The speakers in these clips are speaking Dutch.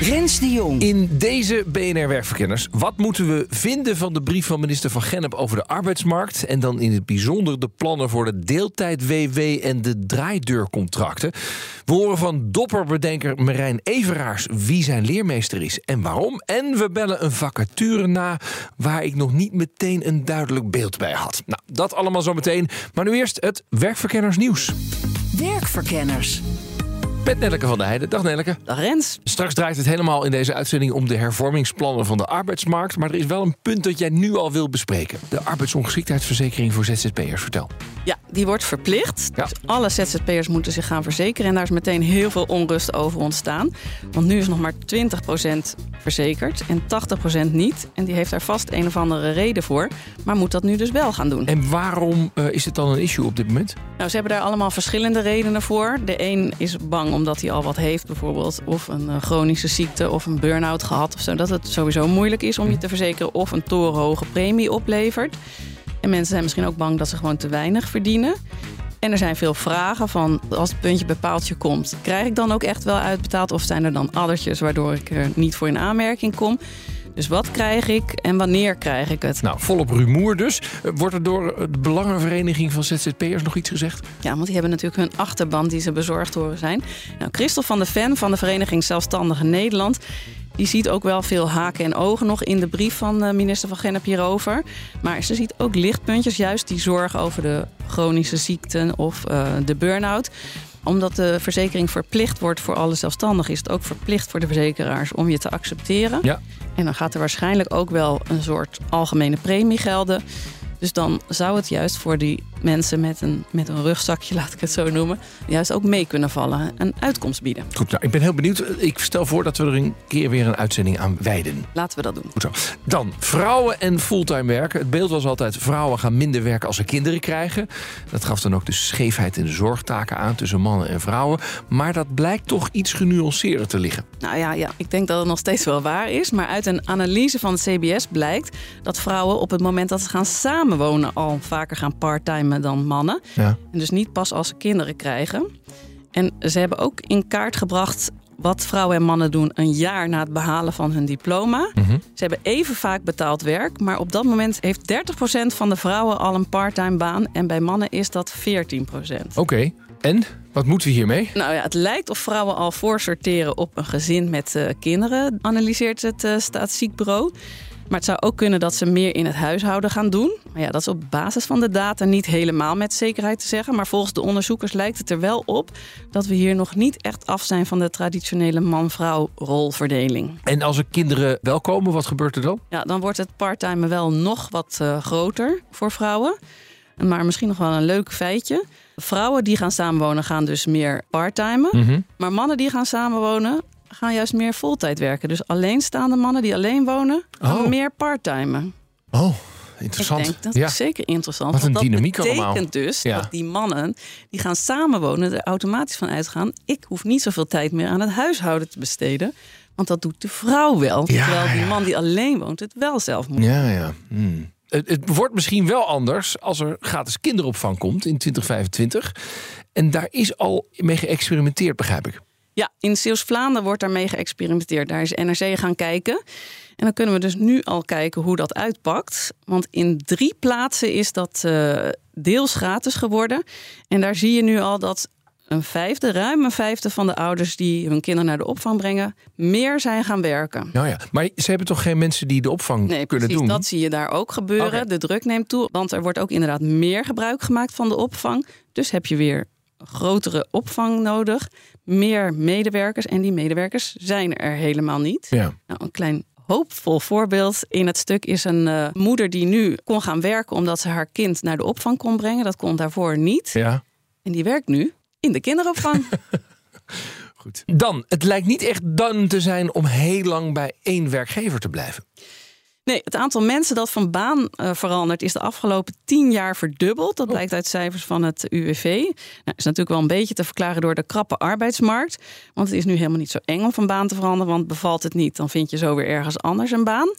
Rens de Jong. In deze BNR Werkverkenners, wat moeten we vinden van de brief van minister Van Gennep over de arbeidsmarkt? En dan in het bijzonder de plannen voor de deeltijd-WW en de draaideurcontracten. We horen van dopperbedenker Marijn Everaars wie zijn leermeester is en waarom. En we bellen een vacature na waar ik nog niet meteen een duidelijk beeld bij had. Nou, dat allemaal zometeen. Maar nu eerst het Werkverkenners nieuws. Werkverkenners. Met Nelleke van der Heijden. Dag Nelleke. Dag Rens. Straks draait het helemaal in deze uitzending om de hervormingsplannen van de arbeidsmarkt. Maar er is wel een punt dat jij nu al wil bespreken. De arbeidsongeschiktheidsverzekering voor ZZP'ers. Vertel. Ja, die wordt verplicht. Ja. Dus alle ZZP'ers moeten zich gaan verzekeren. En daar is meteen heel veel onrust over ontstaan. Want nu is nog maar 20% verzekerd en 80% niet. En die heeft daar vast een of andere reden voor. Maar moet dat nu dus wel gaan doen. En waarom eh, is het dan een issue op dit moment? Nou, ze hebben daar allemaal verschillende redenen voor. De een is bang omdat hij al wat heeft, bijvoorbeeld. Of een eh, chronische ziekte of een burn-out gehad of zo. Dat het sowieso moeilijk is om je te verzekeren. Of een torenhoge premie oplevert. En mensen zijn misschien ook bang dat ze gewoon te weinig verdienen. En er zijn veel vragen van als het puntje bij paaltje komt, krijg ik dan ook echt wel uitbetaald? Of zijn er dan addertjes waardoor ik er niet voor in aanmerking kom? Dus wat krijg ik en wanneer krijg ik het? Nou, volop rumoer dus. Eh, Wordt er door de Belangenvereniging van ZZP'ers nog iets gezegd? Ja, want die hebben natuurlijk hun achterban die ze bezorgd horen zijn. Nou, Christel van de Ven van de Vereniging Zelfstandige Nederland... die ziet ook wel veel haken en ogen nog in de brief van eh, minister Van Gennep hierover. Maar ze ziet ook lichtpuntjes, juist die zorg over de chronische ziekten of eh, de burn-out omdat de verzekering verplicht wordt voor alle zelfstandigen... is het ook verplicht voor de verzekeraars om je te accepteren. Ja. En dan gaat er waarschijnlijk ook wel een soort algemene premie gelden. Dus dan zou het juist voor die mensen met een, met een rugzakje, laat ik het zo noemen... juist ook mee kunnen vallen, een uitkomst bieden. Goed, nou, ik ben heel benieuwd. Ik stel voor dat we er een keer weer een uitzending aan wijden. Laten we dat doen. Goed zo. Dan, vrouwen en fulltime werken. Het beeld was altijd, vrouwen gaan minder werken als ze kinderen krijgen. Dat gaf dan ook de scheefheid in de zorgtaken aan tussen mannen en vrouwen. Maar dat blijkt toch iets genuanceerder te liggen. Nou ja, ja, ik denk dat het nog steeds wel waar is. Maar uit een analyse van het CBS blijkt dat vrouwen op het moment dat ze gaan samenwonen al vaker gaan dan mannen. Ja. En dus niet pas als ze kinderen krijgen. En ze hebben ook in kaart gebracht wat vrouwen en mannen doen een jaar na het behalen van hun diploma. Ze hebben even vaak betaald werk, maar op dat moment heeft 30% van de vrouwen al een parttime baan en bij mannen is dat 14%. Oké, en? Wat moeten we hiermee? Nou ja, het lijkt of vrouwen al voorsorteren op een gezin met eh, kinderen, analyseert het uh, statistiekbureau. Maar het zou ook kunnen dat ze meer in het huishouden gaan doen. Maar ja, dat is op basis van de data niet helemaal met zekerheid te zeggen. Maar volgens de onderzoekers lijkt het er wel op dat we hier nog niet echt af zijn van de traditionele man-vrouw rolverdeling. En als er kinderen wel komen, wat gebeurt er dan? Ja, dan wordt het parttime wel nog wat uh, groter voor vrouwen. Maar misschien nog wel een leuk feitje. Vrouwen die gaan samenwonen gaan dus meer parttimen. Mm -hmm. Maar mannen die gaan samenwonen gaan juist meer voltijd werken. Dus alleenstaande mannen die alleen wonen, gaan Oh. meer parttimen. Oh, interessant. Ik denk dat ja. is zeker interessant. Wat een want dat dynamiek betekent allemaal. dus Ja. dat die mannen die gaan samenwonen er automatisch van uitgaan. Ik hoef niet zoveel tijd meer aan het huishouden te besteden. Want dat doet de vrouw wel. Ja, terwijl die man die alleen woont het wel zelf moet. Ja, ja. Hmm. Het, het wordt misschien wel anders als er gratis kinderopvang komt in 2025. En daar is al mee geëxperimenteerd, begrijp ik. Ja, in Zeeuws-Vlaanderen wordt daarmee geëxperimenteerd. Daar is NRC gaan kijken. En dan kunnen we dus nu al kijken hoe dat uitpakt. Want in drie plaatsen is dat eh, deels gratis geworden. En daar zie je nu al dat een vijfde, ruim een vijfde van de ouders die hun kinderen naar de opvang brengen, meer zijn gaan werken. Nou ja, maar ze hebben toch geen mensen die de opvang Nee, kunnen precies, doen? dat zie je daar ook gebeuren. De druk neemt toe, want er wordt ook inderdaad meer gebruik gemaakt van de opvang. Dus heb je weer grotere opvang nodig, meer medewerkers. En die medewerkers zijn er helemaal niet. Ja. Nou, een klein hoopvol voorbeeld in het stuk is een eh, moeder die nu kon gaan werken omdat ze haar kind naar de opvang kon brengen. Dat kon daarvoor niet. ja. En die werkt nu in de kinderopvang. Goed. Dan, het lijkt niet echt dan te zijn om heel lang bij één werkgever te blijven. Nee, het aantal mensen dat van baan uh, verandert is de afgelopen tien jaar verdubbeld. Dat blijkt uit cijfers van het UWV. Nou, is natuurlijk wel een beetje te verklaren door de krappe arbeidsmarkt. Want het is nu helemaal niet zo eng om van baan te veranderen. Want bevalt het niet, dan vind je zo weer ergens anders een baan.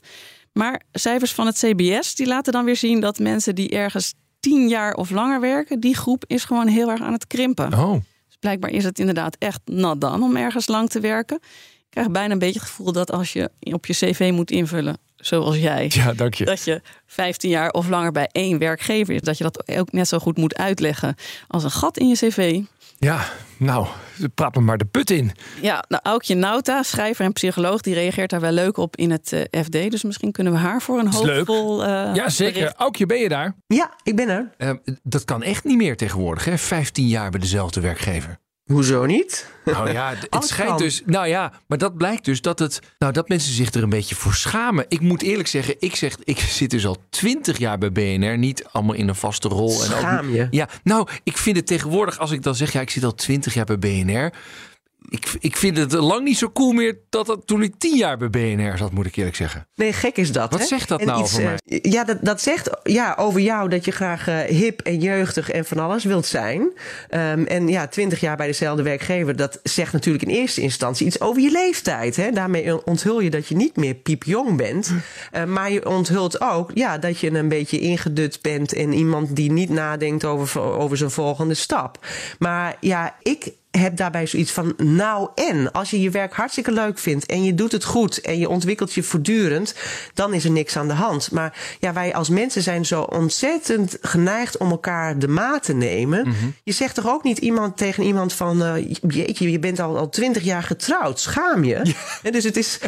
Maar cijfers van het CBS die laten dan weer zien dat mensen die ergens tien jaar of langer werken, die groep is gewoon heel erg aan het krimpen. Oh. Dus blijkbaar is het inderdaad echt nat dan om ergens lang te werken. Ik krijg bijna een beetje het gevoel dat als je op je cv moet invullen, zoals jij, Ja, dank je. dat je 15 jaar of langer bij één werkgever is, dat je dat ook net zo goed moet uitleggen als een gat in je cv. Ja, nou, praat me maar de put in. Ja, nou, Aukje Nauta, schrijver en psycholoog, die reageert daar wel leuk op in het eh, FD. Dus misschien kunnen we haar voor een is leuk. hoopvol. eh, Ja, zeker. bericht- Aukje, ben je daar? Ja, ik ben er. Eh, dat kan echt niet meer tegenwoordig, hè? 15 jaar bij dezelfde werkgever. Hoezo niet? Nou ja, het schijnt kan. dus. Nou ja, maar dat blijkt dus dat het. Nou, dat mensen zich er een beetje voor schamen. Ik moet eerlijk zeggen, ik zeg, ik zit dus al 20 jaar bij BNR, niet allemaal in een vaste rol. En ook, Schaam je? Ja, nou, ik vind het tegenwoordig, als ik dan zeg, ja, ik zit al 20 jaar bij BNR. Ik, ik vind het lang niet zo cool meer dat dat toen ik 10 jaar bij BNR zat, moet ik eerlijk zeggen. Nee, gek is dat. Wat hè? zegt dat En nou iets, over eh, ja, dat, dat zegt ja, over jou dat je graag eh, hip en jeugdig en van alles wilt zijn. Ehm, en ja, twintig jaar bij dezelfde werkgever, dat zegt natuurlijk in eerste instantie iets over je leeftijd. Hè? Daarmee onthul je dat je niet meer piepjong bent. Eh, maar je onthult ook ja, dat je een beetje ingedut bent en iemand die niet nadenkt over, over zijn volgende stap. Maar ja, ik heb daarbij zoiets van, nou en, als je je werk hartstikke leuk vindt en je doet het goed en je ontwikkelt je voortdurend, dan is er niks aan de hand. Maar ja, wij als mensen zijn zo ontzettend geneigd om elkaar de maat te nemen. Je zegt toch ook niet iemand tegen iemand van, jeetje, je bent al al twintig jaar getrouwd, schaam je? En dus, het is,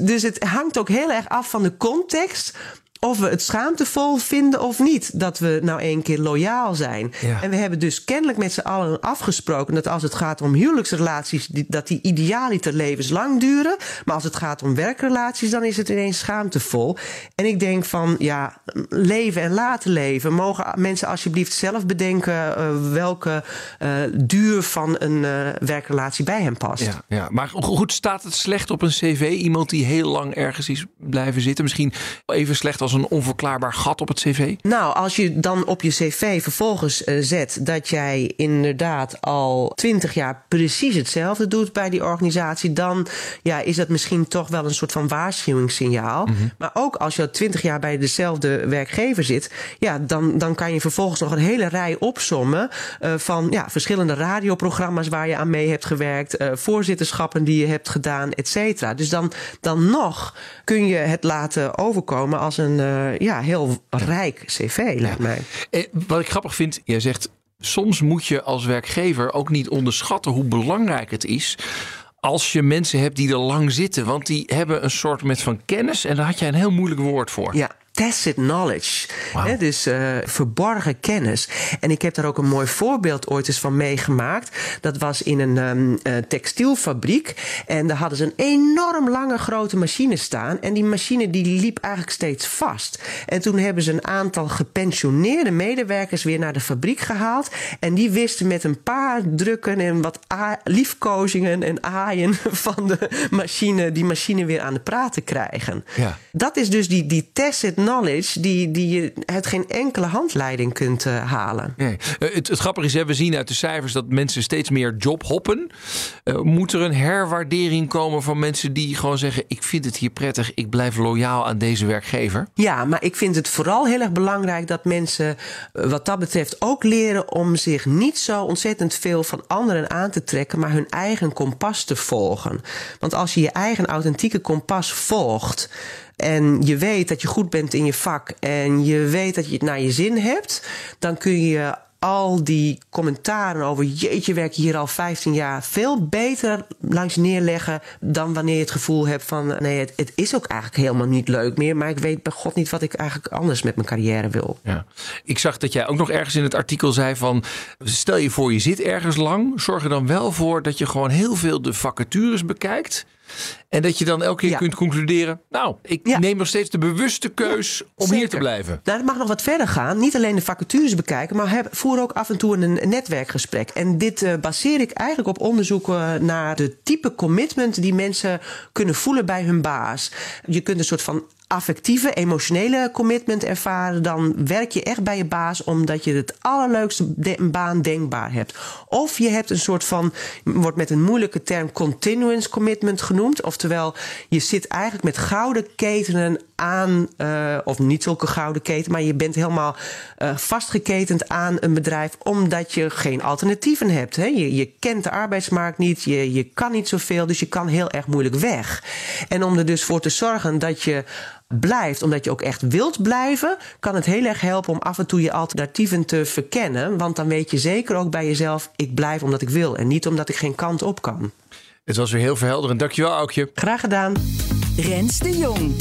dus het hangt ook heel erg af van de context of we het schaamtevol vinden of niet dat we nou één keer loyaal zijn. Ja. En we hebben dus kennelijk met z'n allen afgesproken dat als het gaat om huwelijksrelaties, die, dat die idealiter levenslang duren. Maar als het gaat om werkrelaties, dan is het ineens schaamtevol. En ik denk van ja, leven en laten leven. Mogen mensen alsjeblieft zelf bedenken eh, welke eh, duur van een eh, werkrelatie bij hen past. Ja, ja, maar go- goed, staat het slecht op een cv? Iemand die heel lang ergens is blijven zitten. Misschien even slecht als een onverklaarbaar gat op het cv? Nou, als je dan op je cv vervolgens eh, zet dat jij inderdaad al twintig jaar precies hetzelfde doet bij die organisatie, dan ja, is dat misschien toch wel een soort van waarschuwingssignaal. Maar ook als je twintig jaar bij dezelfde werkgever zit, ja, dan, dan kan je vervolgens nog een hele rij opsommen eh, van ja, verschillende radioprogramma's waar je aan mee hebt gewerkt, eh, voorzitterschappen die je hebt gedaan, et cetera. Dus dan, dan nog kun je het laten overkomen als een ja, heel rijk cv, lijkt mij. Eh, wat ik grappig vind, jij zegt... soms moet je als werkgever ook niet onderschatten... hoe belangrijk het is als je mensen hebt die er lang zitten. Want die hebben een soort met van kennis... en daar had jij een heel moeilijk woord voor. Ja, tacit knowledge. Dus eh, verborgen kennis. En ik heb daar ook een mooi voorbeeld ooit eens van meegemaakt. Dat was in een ehm, eh, textielfabriek. En daar hadden ze een enorm lange grote machine staan. En die machine die liep eigenlijk steeds vast. En toen hebben ze een aantal gepensioneerde medewerkers weer naar de fabriek gehaald. En die wisten met een paar drukken en wat liefkozingen en aaien van de machine, die machine weer aan de praat te krijgen. Ja. Dat is dus die, die tacit knowledge die, die je uit geen enkele handleiding kunt eh, halen. Nee. Eh, Het, het grappige is, hè, we zien uit de cijfers dat mensen steeds meer jobhoppen. Eh, moet er een herwaardering komen van mensen die gewoon zeggen: Ik vind het hier prettig, ik blijf loyaal aan deze werkgever? Ja, maar ik vind het vooral heel erg belangrijk dat mensen wat dat betreft ook leren om zich niet zo ontzettend veel van anderen aan te trekken, maar hun eigen kompas te volgen. Want als je je eigen authentieke kompas volgt en je weet dat je goed bent in je vak en je weet dat je het naar je zin hebt, dan kun je al die commentaren over jeetje werk je hier al 15 jaar veel beter langs neerleggen dan wanneer je het gevoel hebt van nee het, is ook eigenlijk helemaal niet leuk meer maar ik weet bij god niet wat ik eigenlijk anders met mijn carrière wil. Ja. Ik zag dat jij ook nog ergens in het artikel zei van... stel je voor je zit ergens lang, zorg er dan wel voor dat je gewoon heel veel de vacatures bekijkt... En dat je dan elke keer Ja. kunt concluderen... nou, ik Ja. neem nog steeds de bewuste keus om hier te blijven. Nou, dat mag nog wat verder gaan. Niet alleen de vacatures bekijken, maar heb, voer ook af en toe een netwerkgesprek. En dit eh, baseer ik eigenlijk op onderzoeken naar de type commitment die mensen kunnen voelen bij hun baas. Je kunt een soort van affectieve, emotionele commitment ervaren, dan werk je echt bij je baas omdat je het allerleukste de- baan denkbaar hebt. Of je hebt een soort van, wordt met een moeilijke term continuous commitment genoemd. Oftewel, je zit eigenlijk met gouden ketenen aan, eh, of niet zulke gouden keten, maar je bent helemaal eh, vastgeketend aan een bedrijf omdat je geen alternatieven hebt. Hè? Je, je kent de arbeidsmarkt niet, je, je kan niet zoveel, dus je kan heel erg moeilijk weg. En om er dus voor te zorgen dat je blijft, omdat je ook echt wilt blijven, kan het heel erg helpen om af en toe je alternatieven te verkennen. Want dan weet je zeker ook bij jezelf, ik blijf omdat ik wil en niet omdat ik geen kant op kan. Het was weer heel verhelderend. Dankjewel, Aukje. Graag gedaan. Rens de Jong.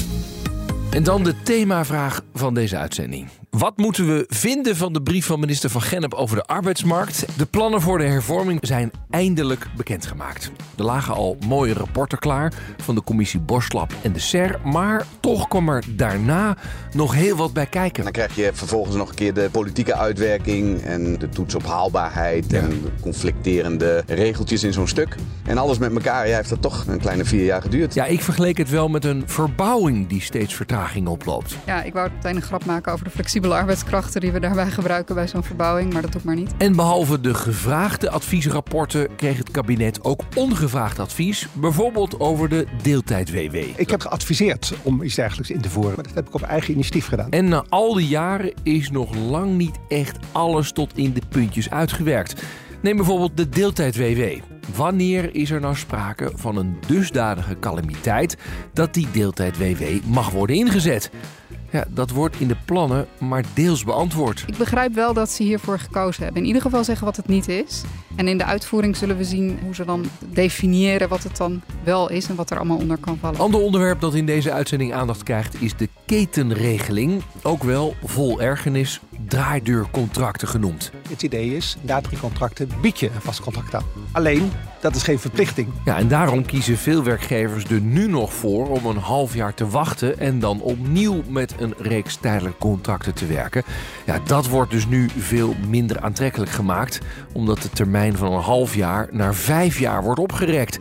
En dan de themavraag van deze uitzending. Wat moeten we vinden van de brief van minister Van Gennep over de arbeidsmarkt? De plannen voor de hervorming zijn eindelijk bekendgemaakt. Er lagen al mooie rapporten klaar van de commissie Borslap en de SER... maar toch kwam er daarna nog heel wat bij kijken. Dan krijg je vervolgens nog een keer de politieke uitwerking en de toets op haalbaarheid en de conflicterende regeltjes in zo'n stuk. En alles met elkaar ja, heeft dat toch een kleine vier jaar geduurd. Ja, ik vergeleek het wel met een verbouwing die steeds vertraging oploopt. Ja, ik wou meteen een grap maken over de flexibele arbeidskrachten die we daarbij gebruiken bij zo'n verbouwing, maar dat doe ik maar niet. En behalve de gevraagde adviesrapporten kreeg het kabinet ook ongevraagd advies, bijvoorbeeld over de deeltijd-WW. Ik heb geadviseerd om iets dergelijks in te voeren. Maar dat heb ik op eigen initiatief gedaan. En na al die jaren is nog lang niet echt alles tot in de puntjes uitgewerkt. Neem bijvoorbeeld de deeltijd-WW. Wanneer is er nou sprake van een dusdanige calamiteit dat die deeltijd-WW mag worden ingezet? Ja, dat wordt in de plannen maar deels beantwoord. Ik begrijp wel dat ze hiervoor gekozen hebben. In ieder geval zeggen wat het niet is. En in de uitvoering zullen we zien hoe ze dan definiëren wat het dan wel is en wat er allemaal onder kan vallen. Ander onderwerp dat in deze uitzending aandacht krijgt is de ketenregeling. Ook wel vol ergernis draaideurcontracten genoemd. Het idee is, na drie contracten bied je een vast contract aan. Alleen, dat is geen verplichting. Ja, en daarom kiezen veel werkgevers er nu nog voor om een half jaar te wachten en dan opnieuw met een reeks tijdelijke contracten te werken. Ja, dat wordt dus nu veel minder aantrekkelijk gemaakt, omdat de termijn van een half jaar naar vijf jaar wordt opgerekt.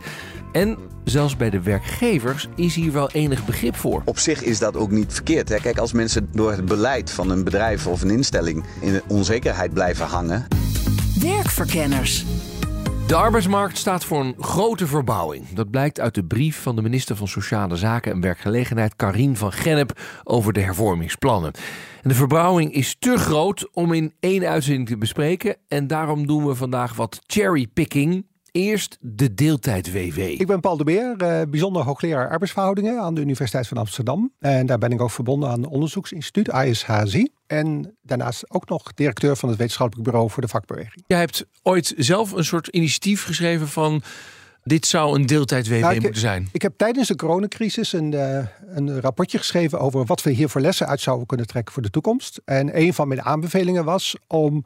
En zelfs bij de werkgevers is hier wel enig begrip voor. Op zich is dat ook niet verkeerd. Hè? Kijk, als mensen door het beleid van een bedrijf of een instelling in onzekerheid blijven hangen, Werkverkenners. De arbeidsmarkt staat voor een grote verbouwing. Dat blijkt uit de brief van de minister van Sociale Zaken en Werkgelegenheid, Karien van Gennep, over de hervormingsplannen. En de verbouwing is te groot om in één uitzending te bespreken. En daarom doen we vandaag wat cherrypicking. Eerst de deeltijd-WW. Ik ben Paul de Beer, eh, bijzonder hoogleraar arbeidsverhoudingen aan de Universiteit van Amsterdam. En daar ben ik ook verbonden aan het onderzoeksinstituut ASHZI. En daarnaast ook nog directeur van het wetenschappelijk bureau voor de vakbeweging. Jij hebt ooit zelf een soort initiatief geschreven van... dit zou een deeltijd-WW Nou, ik- moeten zijn. Ik heb tijdens de coronacrisis een, eh, een rapportje geschreven over wat we hier voor lessen uit zouden kunnen trekken voor de toekomst. En een van mijn aanbevelingen was om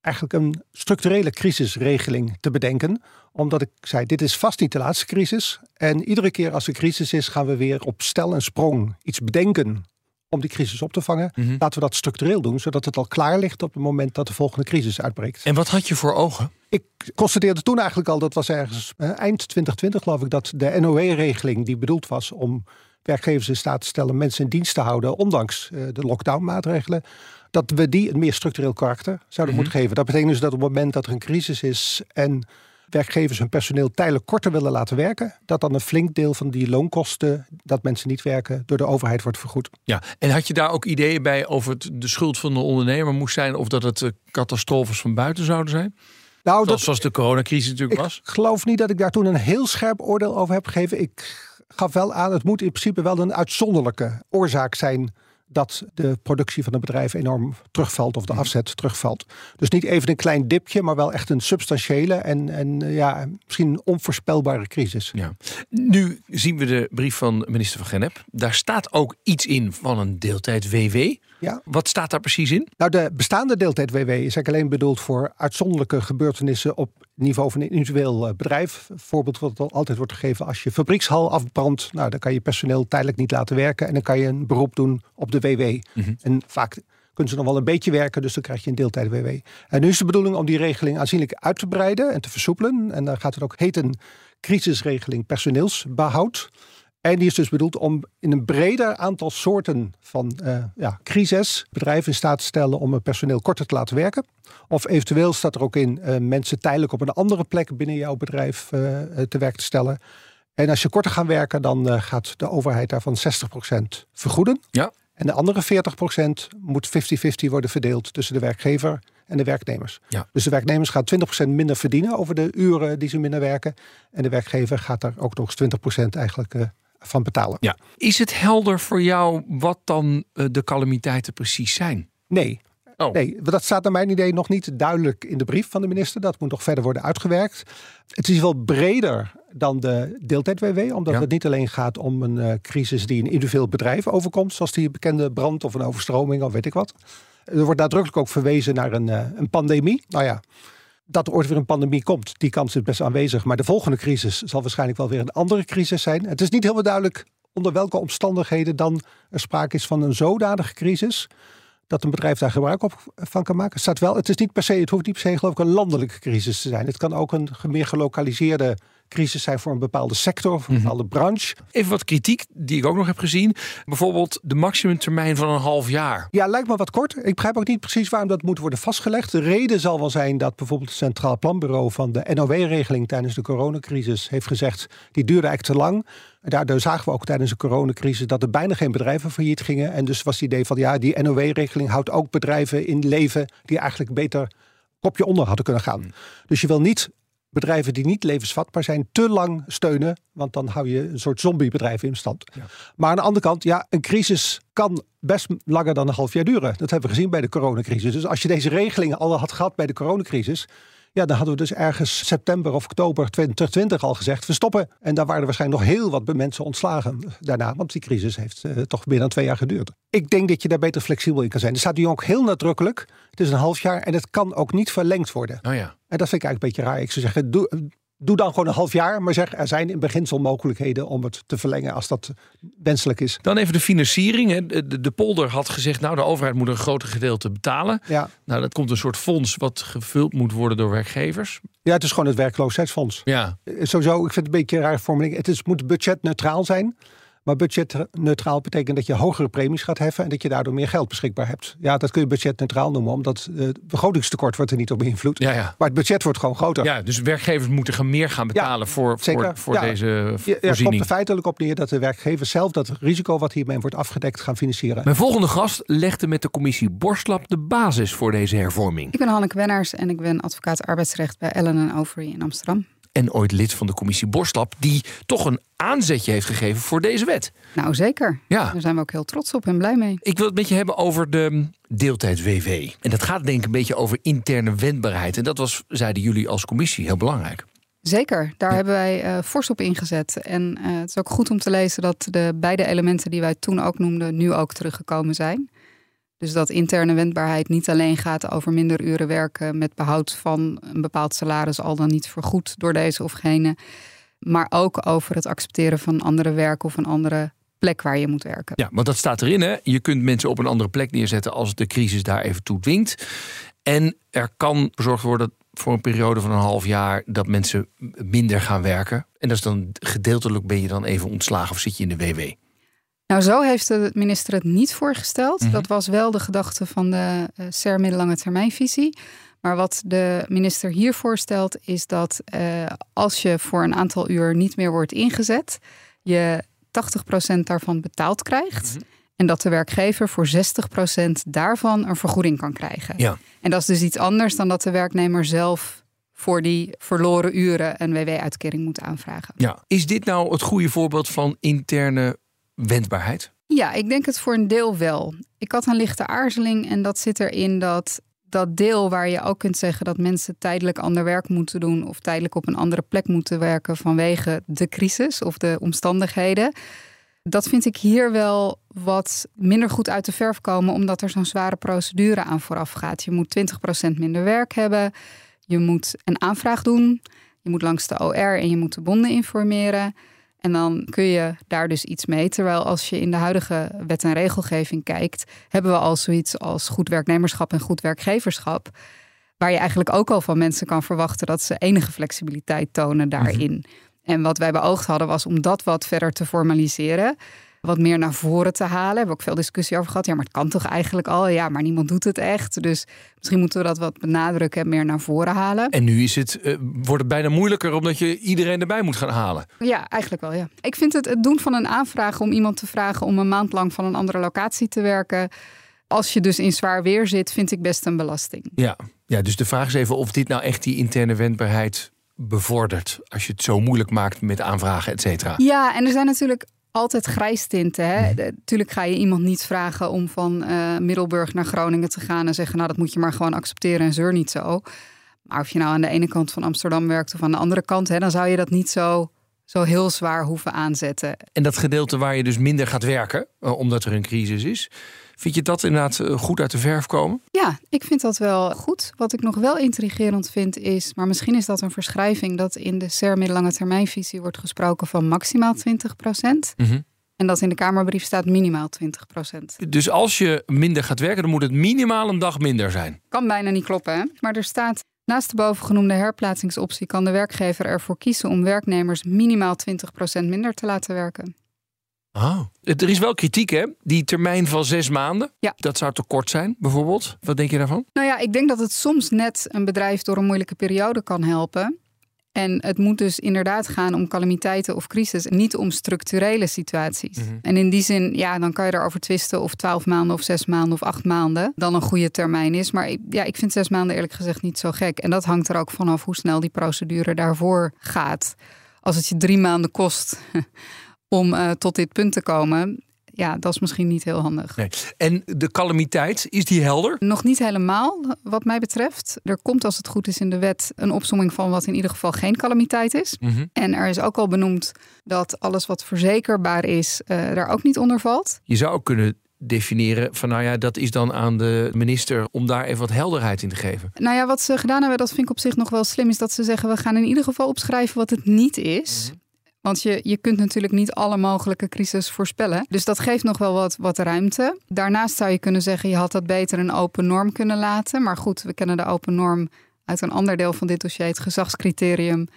eigenlijk een structurele crisisregeling te bedenken. Omdat ik zei, dit is vast niet de laatste crisis. En iedere keer als er crisis is, gaan we weer op stel en sprong iets bedenken om die crisis op te vangen. Mhm. Laten we dat structureel doen, zodat het al klaar ligt op het moment dat de volgende crisis uitbreekt. En wat had je voor ogen? Ik constateerde toen eigenlijk al, dat was ergens eh, eind 2020 geloof ik, dat de NOE-regeling die bedoeld was om werkgevers in staat te stellen mensen in dienst te houden, ondanks eh, de lockdown-maatregelen, dat we die een meer structureel karakter zouden moeten geven. Dat betekent dus dat op het moment dat er een crisis is en werkgevers hun personeel tijdelijk korter willen laten werken, dat dan een flink deel van die loonkosten, dat mensen niet werken, door de overheid wordt vergoed. Ja, en had je daar ook ideeën bij over het de schuld van de ondernemer moest zijn... of dat het eh, catastrofes van buiten zouden zijn? Nou, Zoals, zoals de coronacrisis natuurlijk was. Ik geloof niet dat ik daar toen een heel scherp oordeel over heb gegeven. Ik gaf wel aan, het moet in principe wel een uitzonderlijke oorzaak zijn dat de productie van een bedrijf enorm terugvalt of de afzet terugvalt. Dus niet even een klein dipje, maar wel echt een substantiële en, en eh, ja, misschien een onvoorspelbare crisis. Ja. Nu zien we de brief van minister van Genep. Daar staat ook iets in van een deeltijd WW. Ja. Wat staat daar precies in? Nou, de bestaande deeltijd-WW is eigenlijk alleen bedoeld voor uitzonderlijke gebeurtenissen op niveau van een individueel eh, bedrijf. Een voorbeeld wat al altijd wordt gegeven als je fabriekshal afbrandt. Nou, dan kan je personeel tijdelijk niet laten werken en dan kan je een beroep doen op de WW. En vaak kunnen ze nog wel een beetje werken, dus dan krijg je een deeltijd-WW. En nu is de bedoeling om die regeling aanzienlijk uit te breiden en te versoepelen. En dan gaat het ook heten crisisregeling personeelsbehoud. En die is dus bedoeld om in een breder aantal soorten van eh ja, crisis bedrijven in staat te stellen om het personeel korter te laten werken. Of eventueel staat er ook in eh, mensen tijdelijk op een andere plek binnen jouw bedrijf eh, te werk te stellen. En als je korter gaat werken, dan gaat de overheid daarvan 60% vergoeden. Ja. En de andere 40% moet 50-50 worden verdeeld tussen de werkgever en de werknemers. Ja. Dus de werknemers gaan 20% minder verdienen over de uren die ze minder werken. En de werkgever gaat daar ook nog eens 20% eigenlijk van betalen. Ja. Is het helder voor jou wat dan eh, de calamiteiten precies zijn? Nee. Oh. Nee, dat staat naar mijn idee nog niet duidelijk in de brief van de minister. Dat moet nog verder worden uitgewerkt. Het is wel breder dan de deeltijd-WW, omdat Ja. het niet alleen gaat om een eh, crisis die een individueel bedrijf overkomt, zoals die bekende brand of een overstroming of weet ik wat. Er wordt nadrukkelijk ook verwezen naar een, eh, een pandemie. Nou ja, dat er ooit weer een pandemie komt, die kans is best aanwezig. Maar de volgende crisis zal waarschijnlijk wel weer een andere crisis zijn. Het is niet helemaal duidelijk onder welke omstandigheden dan er sprake is van een zodanige crisis dat een bedrijf daar gebruik op van kan maken. Staat wel, het is niet per se, het hoeft niet per se geloof ik een landelijke crisis te zijn. Het kan ook een meer gelokaliseerde crisis zijn voor een bepaalde sector of een bepaalde branche. Even wat kritiek die ik ook nog heb gezien. Bijvoorbeeld de maximumtermijn van een half jaar. Ja, lijkt me wat kort. Ik begrijp ook niet precies waarom dat moet worden vastgelegd. De reden zal wel zijn dat bijvoorbeeld het Centraal Planbureau van de NOW-regeling tijdens de coronacrisis heeft gezegd, die duurde eigenlijk te lang. Daardoor zagen we ook tijdens de coronacrisis dat er bijna geen bedrijven failliet gingen. En dus was het idee van ja, die NOW-regeling houdt ook bedrijven in leven die eigenlijk beter kopje onder hadden kunnen gaan. Dus je wil niet bedrijven die niet levensvatbaar zijn te lang steunen, want dan hou je een soort zombiebedrijf in stand. Maar aan de andere kant, ja, een crisis kan best langer dan een half jaar duren. Dat hebben we gezien bij de coronacrisis. Dus als je deze regelingen al had gehad bij de coronacrisis, ja, dan hadden we dus ergens september of oktober 2020 al gezegd, we stoppen. En daar waren er waarschijnlijk nog heel wat mensen ontslagen daarna, want die crisis heeft eh, toch meer dan twee jaar geduurd. Ik denk dat je daar beter flexibel in kan zijn. Er staat nu ook heel nadrukkelijk, het is een half jaar en het kan ook niet verlengd worden. Oh ja. En dat vind ik eigenlijk een beetje raar. Ik zou zeggen, doe, doe dan gewoon een half jaar. Maar zeg, er zijn in beginsel mogelijkheden om het te verlengen als dat wenselijk is. Dan even de financiering. hè. De, de, de polder had gezegd, nou de overheid moet een groter gedeelte betalen. Ja. Nou, dat komt een soort fonds wat gevuld moet worden door werkgevers. ja, het is gewoon het werkloosheidsfonds. Ja, Eh, Sowieso, ik vind het een beetje een rare formulering. Het is, moet budgetneutraal zijn. Maar budgetneutraal betekent dat je hogere premies gaat heffen en dat je daardoor meer geld beschikbaar hebt. Ja, dat kun je budgetneutraal noemen, omdat eh, het begrotingstekort wordt er niet op beïnvloed. ja, ja. Maar het budget wordt gewoon groter. Ja, dus werkgevers moeten gaan meer gaan betalen voor, zeker. voor, voor Ja. deze Ja, ja, het komt voorziening. er feitelijk op neer dat de werkgevers zelf dat risico wat hiermee wordt afgedekt gaan financieren. Mijn volgende gast legde met de commissie Borstlap de basis voor deze hervorming. Ik ben Hanneke Wennaars en ik ben advocaat arbeidsrecht bij Ellen Overy in Amsterdam. En ooit lid van de commissie Borstlap, die toch een aanzetje heeft gegeven voor deze wet. Nou, zeker. Ja. Daar zijn we ook heel trots op en blij mee. Ik wil het met je hebben over de deeltijd-WW. En dat gaat denk ik een beetje over interne wendbaarheid. En dat was, zeiden jullie als commissie, heel belangrijk. Zeker, daar hebben wij eh, fors op ingezet. En eh, het is ook goed om te lezen dat de beide elementen die wij toen ook noemden, nu ook teruggekomen zijn. Dus dat interne wendbaarheid niet alleen gaat over minder uren werken met behoud van een bepaald salaris, al dan niet vergoed door deze of gene. Maar ook over het accepteren van andere werk of een andere plek waar je moet werken. Ja, want dat staat erin. Hè? Je kunt mensen op een andere plek neerzetten als de crisis daar even toe dwingt. En er kan gezorgd worden voor een periode van een half jaar dat mensen minder gaan werken. En dat is dan gedeeltelijk ben je dan even ontslagen of zit je in de WW. Nou, zo heeft de minister het niet voorgesteld. Mhm. Dat was wel de gedachte van de uh, SER middellange termijnvisie. Maar wat de minister hier voorstelt is dat uh, als je voor een aantal uur niet meer wordt ingezet, je 80% daarvan betaald krijgt. Mhm. En dat de werkgever voor 60% daarvan een vergoeding kan krijgen. Ja. En dat is dus iets anders dan dat de werknemer zelf voor die verloren uren een WW-uitkering moet aanvragen. Ja. Is dit nou het goede voorbeeld van interne wendbaarheid? Ja, ik denk het voor een deel wel. Ik had een lichte aarzeling en dat zit erin dat dat deel waar je ook kunt zeggen dat mensen tijdelijk ander werk moeten doen of tijdelijk op een andere plek moeten werken vanwege de crisis of de omstandigheden. Dat vind ik hier wel wat minder goed uit de verf komen, omdat er zo'n zware procedure aan vooraf gaat. Je moet 20% minder werk hebben, je moet een aanvraag doen, je moet langs de OR en je moet de bonden informeren. En dan kun je daar dus iets mee. Terwijl als je in de huidige wet en regelgeving kijkt, hebben we al zoiets als goed werknemerschap en goed werkgeverschap. Waar je eigenlijk ook al van mensen kan verwachten dat ze enige flexibiliteit tonen daarin. En wat wij beoogd hadden was om dat wat verder te formaliseren. Wat meer naar voren te halen. We hebben ook veel discussie over gehad. Ja, maar het kan toch eigenlijk al? Ja, maar niemand doet het echt. Dus misschien moeten we dat wat benadrukken en meer naar voren halen. En nu is het, eh, wordt het bijna moeilijker omdat je iedereen erbij moet gaan halen. Ja, eigenlijk wel, ja. Ik vind het, het doen van een aanvraag om iemand te vragen om een maand lang van een andere locatie te werken. Als je dus in zwaar weer zit, vind ik best een belasting. Ja, ja dus de vraag is even of dit nou echt die interne wendbaarheid bevordert. Als je het zo moeilijk maakt met aanvragen, et cetera. Ja, en er zijn natuurlijk altijd grijstinten. Hè? Natuurlijk ga je iemand niet vragen om van eh, Middelburg naar Groningen te gaan en zeggen: Nou, dat moet je maar gewoon accepteren en zeur niet zo. Maar of je nou aan de ene kant van Amsterdam werkt of aan de andere kant, hè, dan zou je dat niet zo, zo heel zwaar hoeven aanzetten. En dat gedeelte waar je dus minder gaat werken, eh, omdat er een crisis is. Vind je dat inderdaad eh, goed uit de verf komen? Ja, ik vind dat wel goed. Wat ik nog wel intrigerend vind is, maar misschien is dat een verschrijving, dat in de SER middellange termijnvisie wordt gesproken van maximaal 20 procent. Mhm. En dat in de Kamerbrief staat minimaal 20 procent. Dus als je minder gaat werken, dan moet het minimaal een dag minder zijn. Kan bijna niet kloppen, hè? Maar er staat. Naast de bovengenoemde herplaatsingsoptie kan de werkgever ervoor kiezen om werknemers minimaal 20% minder te laten werken. Oh. Er is wel kritiek, hè? Die termijn van zes maanden. Ja. Dat zou te kort zijn, bijvoorbeeld. Wat denk je daarvan? Nou ja, ik denk dat het soms net een bedrijf door een moeilijke periode kan helpen. En het moet dus inderdaad gaan om calamiteiten of crisis, niet om structurele situaties. En in die zin, ja, dan kan je erover twisten of twaalf maanden of zes maanden of acht maanden dan een goede termijn is. Maar ja, ik vind zes maanden eerlijk gezegd niet zo gek. En dat hangt er ook vanaf hoe snel die procedure daarvoor gaat. Als het je drie maanden kost om eh, tot dit punt te komen, ja, dat is misschien niet heel handig. Nee. En de calamiteit, is die helder? Nog niet helemaal, wat mij betreft. Er komt, als het goed is, in de wet een opsomming van wat in ieder geval geen calamiteit is. Mhm. En er is ook al benoemd dat alles wat verzekerbaar is, eh, daar ook niet onder valt. Je zou ook kunnen definiëren van nou ja, dat is dan aan de minister om daar even wat helderheid in te geven. Nou ja, wat ze gedaan hebben, dat vind ik op zich nog wel slim, is dat ze zeggen: we gaan in ieder geval opschrijven wat het niet is. Want je, je kunt natuurlijk niet alle mogelijke crisis voorspellen. Dus dat geeft nog wel wat, wat ruimte. Daarnaast zou je kunnen zeggen, je had dat beter een open norm kunnen laten. Maar goed, we kennen de open norm uit een ander deel van dit dossier, het gezagscriterium.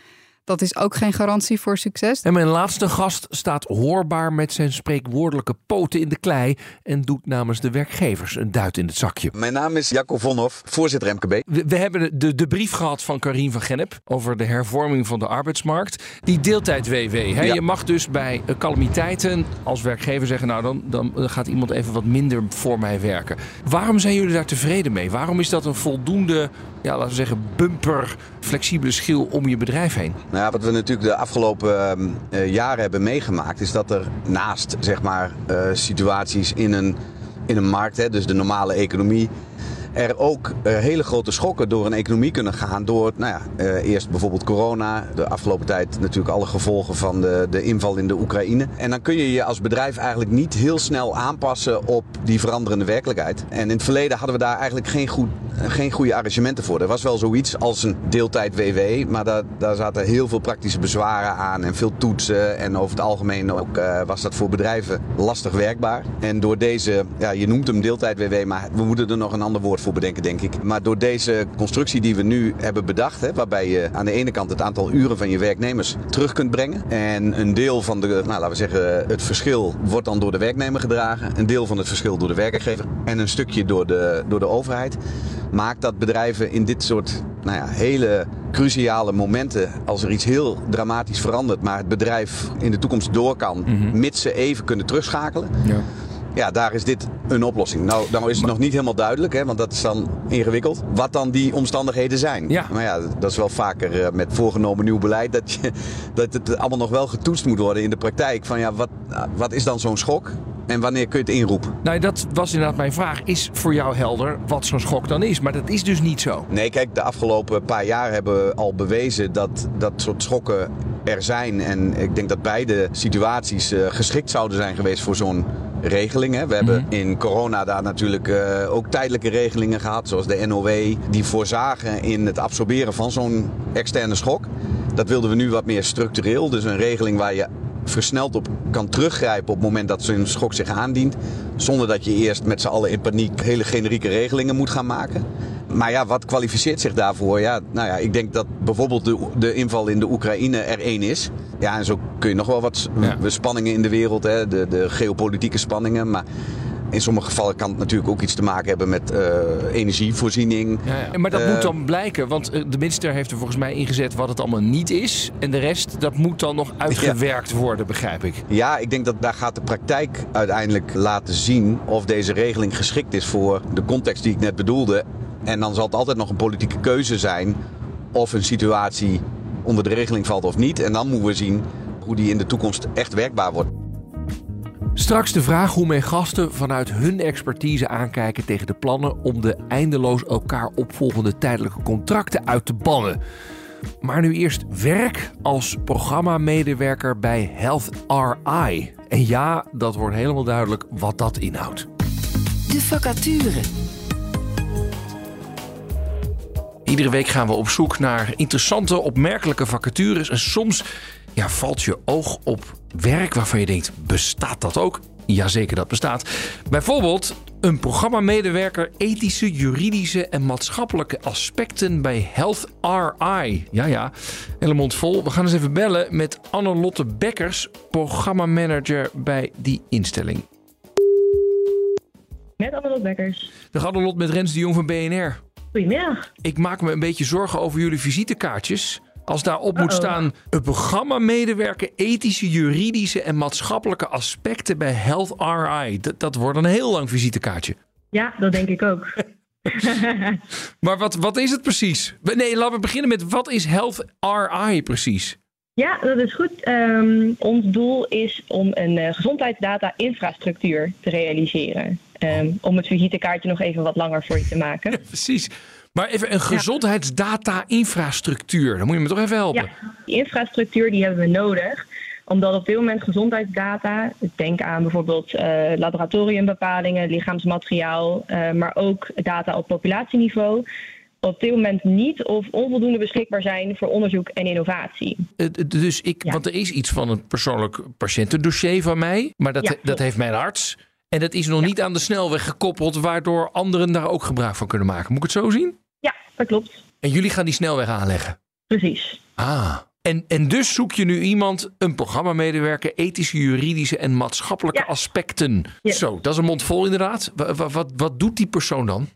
Dat is ook geen garantie voor succes. En mijn laatste gast staat hoorbaar met zijn spreekwoordelijke poten in de klei en doet namens de werkgevers een duit in het zakje. Mijn naam is Jacco Vonhoff, voorzitter MKB. We, we hebben de, de brief gehad van Karien van Gennep over de hervorming van de arbeidsmarkt. Die deeltijd-WW. hè? Ja. Je mag dus bij calamiteiten als werkgever zeggen: Nou, dan, dan gaat iemand even wat minder voor mij werken. Waarom zijn jullie daar tevreden mee? Waarom is dat een voldoende, ja, laten we zeggen, bumper, flexibele schil om je bedrijf heen? Nou ja, wat we natuurlijk de afgelopen ehm, eh, jaren hebben meegemaakt, is dat er naast zeg maar, eh, situaties in een, in een markt, hè, dus de normale economie, er ook eh, hele grote schokken door een economie kunnen gaan. Door, nou ja, eh, eerst bijvoorbeeld corona, de afgelopen tijd natuurlijk alle gevolgen van de, de inval in de Oekraïne. En dan kun je je als bedrijf eigenlijk niet heel snel aanpassen op die veranderende werkelijkheid. En in het verleden hadden we daar eigenlijk geen, goed, geen goede arrangementen voor. Er was wel zoiets als een deeltijd WW, maar daar, daar zaten heel veel praktische bezwaren aan en veel toetsen. En over het algemeen ook eh, was dat voor bedrijven lastig werkbaar. En door deze, ja, je noemt hem deeltijd WW, maar we moeten er nog een ander woord voor bedenken, denk ik. Maar door deze constructie die we nu hebben bedacht, hè, waarbij je aan de ene kant het aantal uren van je werknemers terug kunt brengen. En een deel van de, nou, laten we zeggen, het verschil wordt dan door de werknemer gedragen. Een deel van het verschil door de werkgever. En een stukje door de, door de overheid. Maakt dat bedrijven in dit soort nou ja, hele cruciale momenten, als er iets heel dramatisch verandert, maar het bedrijf in de toekomst door kan, mits ze even kunnen terugschakelen. Ja. Ja, daar is dit een oplossing. Nou, nou is het nog niet helemaal duidelijk, hè, want dat is dan ingewikkeld. Wat dan die omstandigheden zijn. Ja. Maar ja, dat is wel vaker eh, met voorgenomen nieuw beleid. Dat, je, dat het allemaal nog wel getoetst moet worden in de praktijk. Van ja, wat, wat is dan zo'n schok? En wanneer kun je het inroepen? Nou, dat was inderdaad mijn vraag. Is voor jou helder wat zo'n schok dan is? Maar dat is dus niet zo. Nee, kijk, de afgelopen paar jaar hebben we al bewezen dat dat soort schokken er zijn. En ik denk dat beide situaties eh, geschikt zouden zijn geweest voor zo'n regeling. Hè. We hebben in corona daar natuurlijk eh, ook tijdelijke regelingen gehad, zoals de NOW, die voorzagen in het absorberen van zo'n externe schok. Dat wilden we nu wat meer structureel. Dus een regeling waar je versneld op kan teruggrijpen op het moment dat zo'n schok zich aandient. Zonder dat je eerst met z'n allen in paniek hele generieke regelingen moet gaan maken. Maar ja, wat kwalificeert zich daarvoor? Ja, nou ja, ik denk dat bijvoorbeeld de, de inval in de Oekraïne er één is. Ja, en zo kun je nog wel wat Ja. spanningen in de wereld, hè, de, de geopolitieke spanningen. Maar in sommige gevallen kan het natuurlijk ook iets te maken hebben met eh, energievoorziening. Ja, ja. Maar dat Eh, moet dan blijken, want eh, de minister heeft er volgens mij ingezet wat het allemaal niet is. En de rest, dat moet dan nog uitgewerkt worden, begrijp ik. Ja, ik denk dat daar gaat de praktijk uiteindelijk laten zien of deze regeling geschikt is voor de context die ik net bedoelde. En dan zal het altijd nog een politieke keuze zijn of een situatie onder de regeling valt of niet. En dan moeten we zien hoe die in de toekomst echt werkbaar wordt. Straks de vraag hoe mijn gasten vanuit hun expertise aankijken tegen de plannen om de eindeloos elkaar opvolgende tijdelijke contracten uit te bannen. Maar nu eerst werk als programmamedewerker bij Health RI. En ja, dat wordt helemaal duidelijk wat dat inhoudt. De vacature. Iedere week gaan we op zoek naar interessante, opmerkelijke vacatures. En soms ja, valt je oog op werk waarvan je denkt: bestaat dat ook? Jazeker, dat bestaat. Bijvoorbeeld een programmamedewerker ethische, juridische en maatschappelijke aspecten bij Health RI. Ja, ja, hele mond vol. We gaan eens even bellen met Anne-Lotte Bekkers, programmamanager bij die instelling. Met Annelot Bekkers. Dag Anne-Lot met Rens de Jong van BNR. Goedemiddag. Ik maak me een beetje zorgen over jullie visitekaartjes. Als daarop moet staan een programmamedewerker ethische, juridische en maatschappelijke aspecten bij Health RI. Dat, dat wordt een heel lang visitekaartje. Ja, dat denk ik ook. Maar wat, wat is het precies? Nee, laten we beginnen met wat is Health RI precies? ja, dat is goed. Ehm, ons doel is om een eh, gezondheidsdata-infrastructuur te realiseren. Ehm, om het visitekaartje nog even wat langer voor je te maken. Precies. Maar even een gezondheidsdata-infrastructuur. Dan moet je me toch even helpen. Ja, die infrastructuur die hebben we nodig omdat op dit moment gezondheidsdata, denk aan bijvoorbeeld eh, laboratoriumbepalingen, lichaamsmateriaal, eh, maar ook data op populatieniveau, op dit moment niet of onvoldoende beschikbaar zijn voor onderzoek en innovatie. Dus ik, Ja. want er is iets van een persoonlijk patiëntendossier van mij, maar dat, Ja, dat heeft mijn arts. En dat is nog niet aan de snelweg gekoppeld, waardoor anderen daar ook gebruik van kunnen maken. Moet ik het zo zien? Dat klopt. En jullie gaan die snelweg aanleggen. Precies. Ah. En, en dus zoek je nu iemand, een programmamedewerker, ethische, juridische en maatschappelijke Ja. aspecten. Zo, dat is een mond vol inderdaad. Wa- wa- wat, wat doet die persoon dan?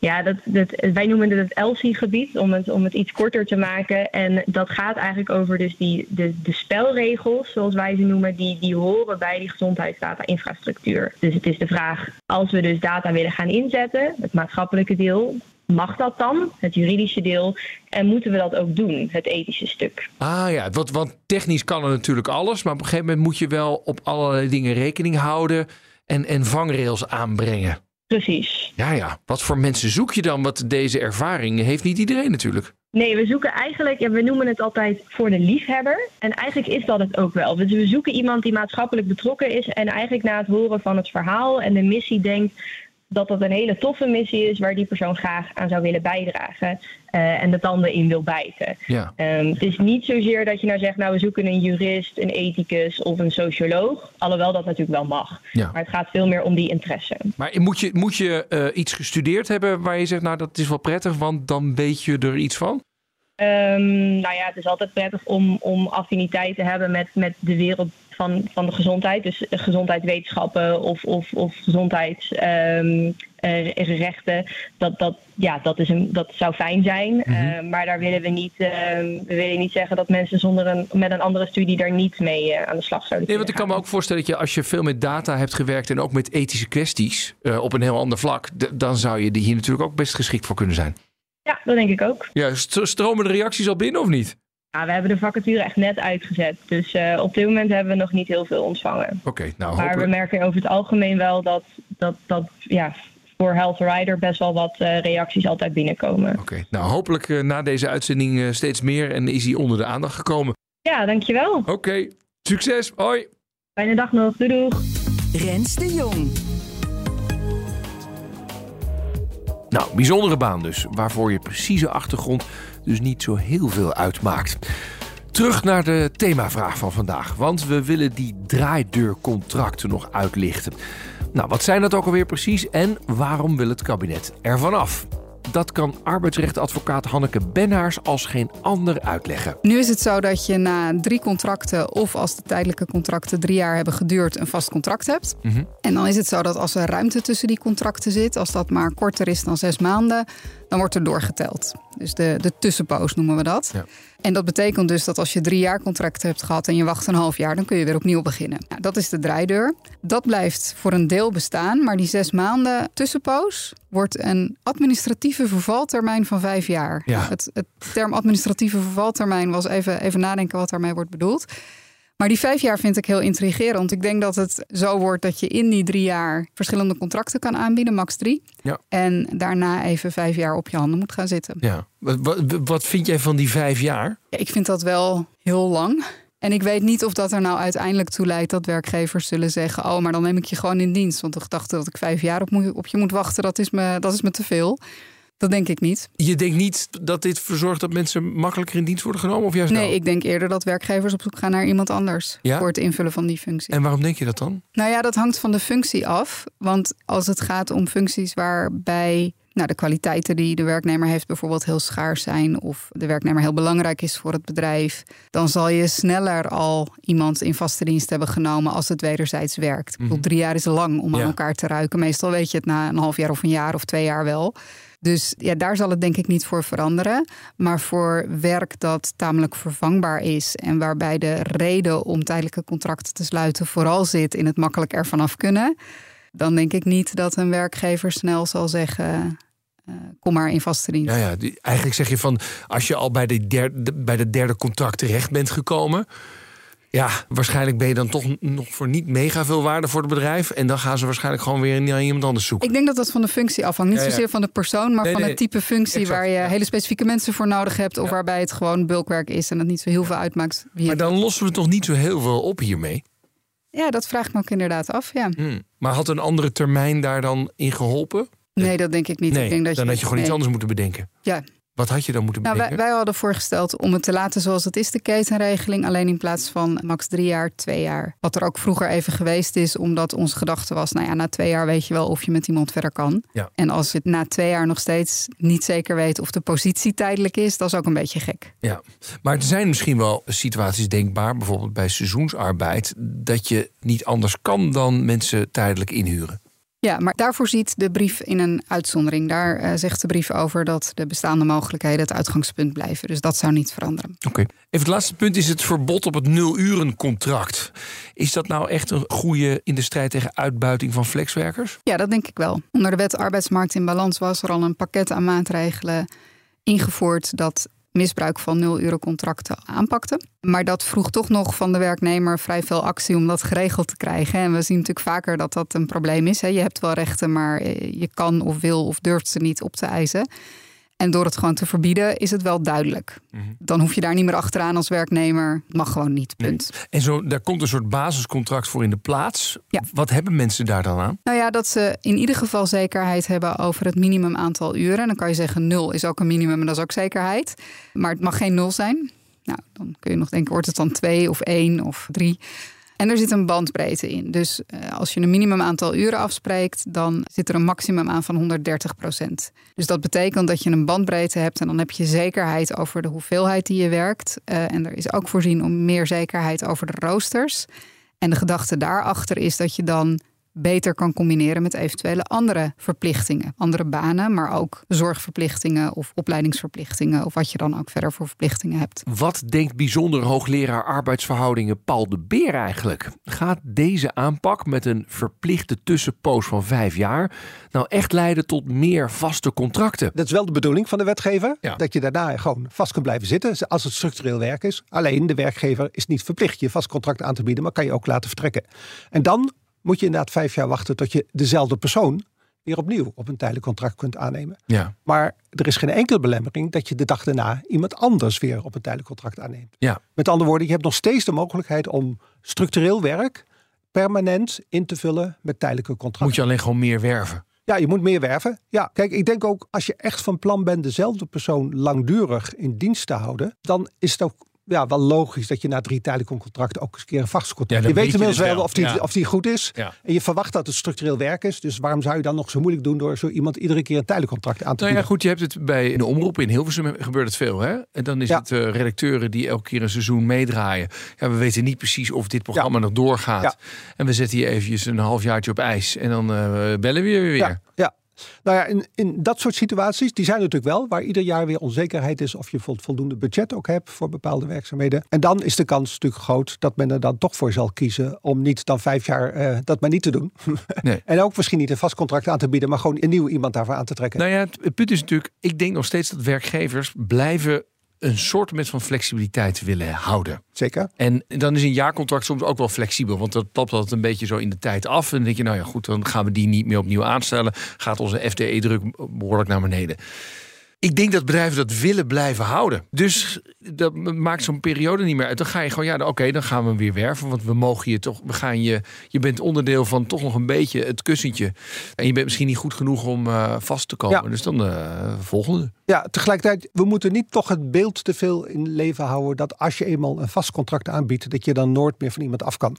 Ja, dat, dat, wij noemen het het ELSI-gebied, om het, om het iets korter te maken. En dat gaat eigenlijk over dus die, de, de spelregels, zoals wij ze noemen, die, die horen bij die gezondheidsdata-infrastructuur. Dus het is de vraag, als we dus data willen gaan inzetten, het maatschappelijke deel, mag dat dan, het juridische deel? En moeten we dat ook doen, het ethische stuk? Ah ja, want, want technisch kan er natuurlijk alles, maar op een gegeven moment moet je wel op allerlei dingen rekening houden en, en vangrails aanbrengen. Precies. Ja, ja. Wat voor mensen zoek je dan? Want deze ervaring heeft niet iedereen natuurlijk. Nee, we zoeken eigenlijk, ja, we noemen het altijd voor de liefhebber. En eigenlijk is dat het ook wel. Dus we zoeken iemand die maatschappelijk betrokken is en eigenlijk na het horen van het verhaal en de missie denkt dat dat een hele toffe missie is waar die persoon graag aan zou willen bijdragen eh, en de tanden in wil bijten. Ja. Ehm, het is niet zozeer dat je nou zegt, nou we zoeken een jurist, een ethicus of een socioloog. Alhoewel dat natuurlijk wel mag. Ja. Maar het gaat veel meer om die interesse. Maar moet je, moet je eh, iets gestudeerd hebben waar je zegt, nou dat is wel prettig, want dan weet je er iets van? Ehm, nou ja, het is altijd prettig om, om affiniteit te hebben met, met de wereld van, van de gezondheid. Dus eh, gezondheidswetenschappen of, of, of gezondheidsrechten. dat, dat, ja, dat, is een, dat zou fijn zijn. Eh, maar daar willen we niet, ehm, we willen niet zeggen dat mensen zonder een, met een andere studie daar niet mee eh, aan de slag zouden Nee, want ik kan me ook voorstellen dat je als je veel met data hebt gewerkt en ook met ethische kwesties eh, op een heel ander vlak, dan zou je hier natuurlijk ook best geschikt voor kunnen zijn. Ja, dat denk ik ook. Ja, st- stromen de reacties al binnen of niet? Ja, we hebben de vacature echt net uitgezet. Dus eh, op dit moment hebben we nog niet heel veel ontvangen. Oké, nou Maar we merken over het algemeen wel dat, dat, dat ja, voor Health Rider best wel wat eh, reacties altijd binnenkomen. Oké, nou hopelijk eh, na deze uitzending eh, steeds meer en is hij onder de aandacht gekomen. Ja, dankjewel. Oké, succes. Hoi. Fijne dag nog. Doei doeg. Rens de Jong. Nou, bijzondere baan dus, waarvoor je precieze achtergrond dus niet zo heel veel uitmaakt. Terug naar de themavraag van vandaag, want we willen die draaideurcontracten nog uitlichten. Nou, wat zijn dat ook alweer precies en waarom wil het kabinet ervan af? Dat kan arbeidsrechtadvocaat Hanneke Benhaars als geen ander uitleggen. Nu is het zo dat je na drie contracten, of als de tijdelijke contracten drie jaar hebben geduurd, een vast contract hebt. Mhm. En dan is het zo dat als er ruimte tussen die contracten zit, als dat maar korter is dan zes maanden, dan wordt er doorgeteld. Dus de, de tussenpoos noemen we dat. Ja. En dat betekent dus dat als je drie jaar contract hebt gehad en je wacht een half jaar, dan kun je weer opnieuw beginnen. Nou, dat is de draaideur. Dat blijft voor een deel bestaan, maar die zes maanden tussenpoos wordt een administratieve vervaltermijn van vijf jaar. Ja. Het, het term administratieve vervaltermijn was even, even nadenken wat daarmee wordt bedoeld. Maar die vijf jaar vind ik heel intrigerend. Ik denk dat het zo wordt dat je in die drie jaar verschillende contracten kan aanbieden, max drie. Ja. En daarna even vijf jaar op je handen moet gaan zitten. Ja. Wat, wat, wat vind jij van die vijf jaar? Ja, ik vind dat wel heel lang. En ik weet niet of dat er nou uiteindelijk toe leidt dat werkgevers zullen zeggen: Oh, maar dan neem ik je gewoon in dienst. Want de gedachte dat ik vijf jaar op, moet- op je moet wachten, dat is, me, dat is me te veel. Dat denk ik niet. Je denkt niet dat dit verzorgt dat mensen makkelijker in dienst worden genomen? Of juist Nee, ik denk eerder dat werkgevers op zoek gaan naar iemand anders Ja? voor het invullen van die functie. En waarom denk je dat dan? Nou ja, dat hangt van de functie af. Want als het gaat om functies waarbij nou, de kwaliteiten die de werknemer heeft bijvoorbeeld heel schaars zijn, of de werknemer heel belangrijk is voor het bedrijf, dan zal je sneller al iemand in vaste dienst hebben genomen als het wederzijds werkt. Ik bedoel, drie jaar is lang om aan elkaar te ruiken. Meestal weet je het na een half jaar of een jaar of twee jaar wel. Dus ja, daar zal het denk ik niet voor veranderen. Maar voor werk dat tamelijk vervangbaar is en waarbij de reden om tijdelijke contracten te sluiten vooral zit in het makkelijk ervan af kunnen, dan denk ik niet dat een werkgever snel zal zeggen: eh, kom maar in vaste dienst. Ja, ja, die- eigenlijk zeg je van als je al bij de derde, bij de derde contract terecht bent gekomen. Ja, waarschijnlijk ben je dan toch nog voor niet mega veel waarde voor het bedrijf. En dan gaan ze waarschijnlijk gewoon weer naar iemand anders zoeken. Ik denk dat dat van de functie afhangt. Niet Ja, ja. zozeer van de persoon, maar Nee, van nee, het type functie exact, waar je ja. hele specifieke mensen voor nodig hebt. Of waarbij het gewoon bulkwerk is en het niet zo heel veel uitmaakt. Wie Maar dan lossen we toch niet zo heel veel op hiermee. Ja, dat vraag ik me ook inderdaad af. Ja. Hmm. Maar had een andere termijn daar dan in geholpen? Nee, dat denk ik niet. Nee, ik denk dat dan had je gewoon iets anders moeten bedenken. Ja. Wat had je dan moeten Nou, wij, bedenken? wij hadden voorgesteld om het te laten zoals het is, de ketenregeling. Alleen in plaats van max drie jaar, twee jaar. Wat er ook vroeger even geweest is, omdat onze gedachte was... nou ja, na twee jaar weet je wel of je met iemand verder kan. Ja. En als je het na twee jaar nog steeds niet zeker weet of de positie tijdelijk is... dat is ook een beetje gek. Ja, maar er zijn misschien wel situaties denkbaar, bijvoorbeeld bij seizoensarbeid, dat je niet anders kan dan mensen tijdelijk inhuren. Ja, maar daarvoor ziet de brief in een uitzondering. Daar eh, zegt de brief over dat de bestaande mogelijkheden het uitgangspunt blijven. Dus dat zou niet veranderen. Oké. Even het laatste punt is het verbod op het nulurencontract. Is dat nou echt een goede in de strijd tegen uitbuiting van flexwerkers? Ja, dat denk ik wel. Onder de wet arbeidsmarkt in balans was er al een pakket aan maatregelen ingevoerd dat misbruik van nul-urencontracten aanpakte. Maar dat vroeg toch nog van de werknemer vrij veel actie om dat geregeld te krijgen. En we zien natuurlijk vaker dat dat een probleem is. hè. Je hebt wel rechten, maar eh, je kan of wil of durft ze niet op te eisen. En door het gewoon te verbieden is het wel duidelijk. Dan hoef je daar niet meer achteraan als werknemer. Het mag gewoon niet, punt. En zo, daar komt een soort basiscontract voor in de plaats. Ja. Wat hebben mensen daar dan aan? Nou ja, dat ze in ieder geval zekerheid hebben over het minimum aantal uren. En dan kan je zeggen nul is ook een minimum en dat is ook zekerheid. Maar het mag geen nul zijn. Nou, dan kun je nog denken, wordt het dan twee of één of drie? En er zit een bandbreedte in. Dus eh, als je een minimum aantal uren afspreekt, dan zit er een maximum aan van 130 procent. Dus dat betekent dat je een bandbreedte hebt en dan heb je zekerheid over de hoeveelheid die je werkt. Eh, en er is ook voorzien om meer zekerheid over de roosters. En de gedachte daarachter is dat je dan beter kan combineren met eventuele andere verplichtingen. Andere banen, maar ook zorgverplichtingen of opleidingsverplichtingen. Of wat je dan ook verder voor verplichtingen hebt. Wat denkt bijzonder hoogleraar arbeidsverhoudingen Paul de Beer eigenlijk? Gaat deze aanpak met een verplichte tussenpoos van vijf jaar nou echt leiden tot meer vaste contracten? Dat is wel de bedoeling van de wetgever. Ja. Dat je daarna gewoon vast kunt blijven zitten als het structureel werk is. Alleen de werkgever is niet verplicht je vast contract aan te bieden, maar kan je ook laten vertrekken. En dan moet je inderdaad vijf jaar wachten tot je dezelfde persoon weer opnieuw op een tijdelijk contract kunt aannemen. Ja. Maar er is geen enkele belemmering dat je de dag daarna iemand anders weer op een tijdelijk contract aanneemt. Ja. Met andere woorden, je hebt nog steeds de mogelijkheid om structureel werk permanent in te vullen met tijdelijke contracten. Moet je alleen gewoon meer werven. Ja, je moet meer werven. Ja, kijk, ik denk ook als je echt van plan bent dezelfde persoon langdurig in dienst te houden, dan is het ook ja, wel logisch dat je na drie tijdelijke contracten ook eens een keer een vast contract. Ja, je weet je inmiddels dus wel of die, Ja. of die goed is. Ja. En je verwacht dat het structureel werk is. Dus waarom zou je dan nog zo moeilijk doen door zo iemand iedere keer een tijdelijk contract aan te Nou ja, bieden? goed, je hebt het bij de omroep in Hilversum gebeurt het veel. Hè? En dan is het eh, redacteuren die elke keer een seizoen meedraaien. Ja, we weten niet precies of dit programma nog doorgaat. En we zetten hier eventjes een halfjaartje op ijs. En dan eh, bellen we je weer. Ja, ja. Nou ja, in, in dat soort situaties, die zijn er natuurlijk wel, waar ieder jaar weer onzekerheid is of je vol- voldoende budget ook hebt voor bepaalde werkzaamheden. En dan is de kans natuurlijk groot dat men er dan toch voor zal kiezen om niet dan vijf jaar eh, dat maar niet te doen. Nee. en ook misschien niet een vast contract aan te bieden, maar gewoon een nieuw iemand daarvoor aan te trekken. Nou ja, het, het punt is natuurlijk, ik denk nog steeds dat werkgevers blijven een soort met van flexibiliteit willen houden. Zeker. En dan is een jaarcontract soms ook wel flexibel. Want dat tapt altijd een beetje zo in de tijd af. En dan denk je, nou ja, goed, dan gaan we die niet meer opnieuw aanstellen. Gaat onze FTE-druk behoorlijk naar beneden. Ik denk dat bedrijven dat willen blijven houden. Dus dat maakt zo'n periode niet meer uit. Dan ga je gewoon, ja, oké, dan gaan we hem weer werven. Want we mogen je toch, we gaan je, je bent onderdeel van toch nog een beetje het kussentje. En je bent misschien niet goed genoeg om eh, vast te komen. Ja. Dus dan de volgende. Ja, tegelijkertijd, we moeten niet toch het beeld te veel in leven houden dat als je eenmaal een vast contract aanbiedt, dat je dan nooit meer van iemand af kan.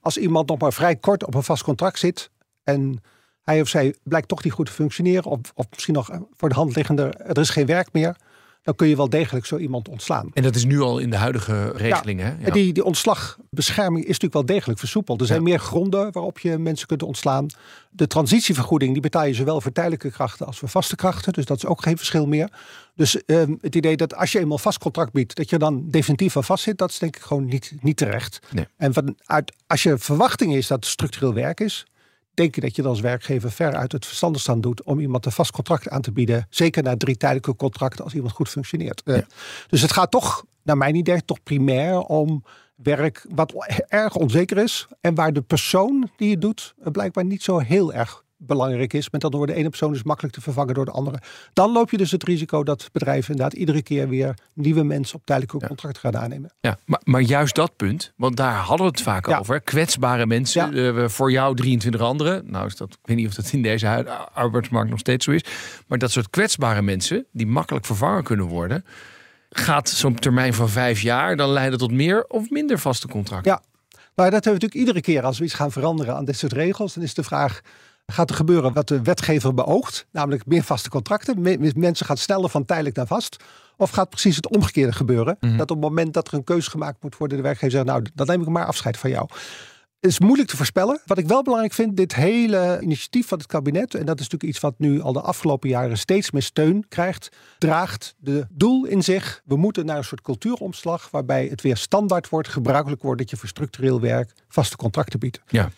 Als iemand nog maar vrij kort op een vast contract zit en hij of zij blijkt toch niet goed te functioneren, of, of misschien nog voor de hand liggender, er is geen werk meer, dan kun je wel degelijk zo iemand ontslaan. En dat is nu al in de huidige regeling, hè? En die, die ontslagbescherming is natuurlijk wel degelijk versoepeld. Er zijn meer gronden waarop je mensen kunt ontslaan. De transitievergoeding die betaal je zowel voor tijdelijke krachten als voor vaste krachten. Dus dat is ook geen verschil meer. Dus ehm, het idee dat als je eenmaal vast contract biedt, dat je dan definitief aan vast zit, dat is denk ik gewoon niet, niet terecht. Nee. En vanuit, als je verwachting is dat het structureel werk is, denk je dat je dan als werkgever ver uit het verstandigstand doet om iemand een vast contract aan te bieden. Zeker na drie tijdelijke contracten als iemand goed functioneert. Eh, Dus het gaat toch, naar mijn idee, toch primair om werk wat erg onzeker is. En waar de persoon die het doet blijkbaar niet zo heel erg belangrijk is. Met dat door de ene persoon is makkelijk te vervangen door de andere. Dan loop je dus het risico dat bedrijven inderdaad iedere keer weer nieuwe mensen op tijdelijke contracten gaan aannemen. Ja, maar, maar juist dat punt, want daar hadden we het vaak Ja. over. Kwetsbare mensen, eh, voor jou 23 anderen. Nou, is dat, ik weet niet of dat in deze arbeidsmarkt nog steeds zo is. Maar dat soort kwetsbare mensen, die makkelijk vervangen kunnen worden. Gaat zo'n termijn van vijf jaar dan leiden tot meer of minder vaste contracten? Ja, nou dat hebben we natuurlijk iedere keer als we iets gaan veranderen aan dit soort regels. Dan is de vraag, gaat er gebeuren wat de wetgever beoogt? Namelijk meer vaste contracten. Me- mensen gaan sneller van tijdelijk naar vast. Of gaat precies het omgekeerde gebeuren? Dat op het moment dat er een keuze gemaakt moet worden, de werkgever zegt, nou dan neem ik maar afscheid van jou. Het is moeilijk te voorspellen. Wat ik wel belangrijk vind, dit hele initiatief van het kabinet, en dat is natuurlijk iets wat nu al de afgelopen jaren steeds meer steun krijgt, draagt de doel in zich. We moeten naar een soort cultuuromslag waarbij het weer standaard wordt, gebruikelijk wordt dat je voor structureel werk vaste contracten biedt. Ja.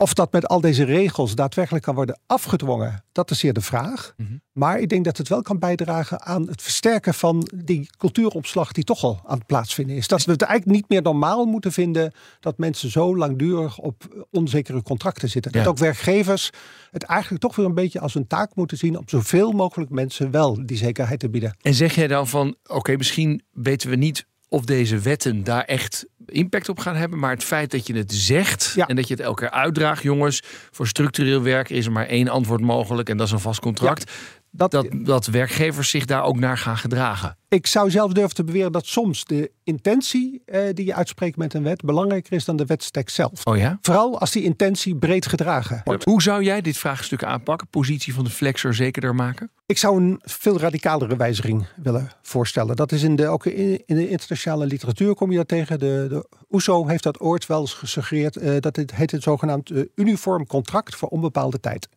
Of dat met al deze regels daadwerkelijk kan worden afgedwongen, dat is zeer de vraag. Maar ik denk dat het wel kan bijdragen aan het versterken van die cultuuromslag die toch al aan het plaatsvinden is. Dat we het eigenlijk niet meer normaal moeten vinden dat mensen zo langdurig op onzekere contracten zitten. Ja. Dat ook werkgevers het eigenlijk toch weer een beetje als een taak moeten zien om zoveel mogelijk mensen wel die zekerheid te bieden. En zeg jij dan van, oké, misschien weten we niet of deze wetten daar echt impact op gaan hebben. Maar het feit dat je het zegt en dat je het elke keer uitdraagt, jongens, voor structureel werk is er maar één antwoord mogelijk en dat is een vast contract. Dat, dat, dat werkgevers zich daar ook naar gaan gedragen. Ik zou zelf durven te beweren dat soms de intentie eh, die je uitspreekt met een wet belangrijker is dan de wetstekst zelf. Oh ja? Vooral als die intentie breed gedragen wordt. Hoe zou jij dit vraagstuk aanpakken? Positie van de flexor zekerder maken? Ik zou een veel radicalere wijziging willen voorstellen. Dat is in de, ook in, in de internationale literatuur kom je dat tegen. De, de OESO heeft dat ooit wel eens gesuggereerd. eh, dat het heet het zogenaamd eh, uniform contract voor onbepaalde tijd.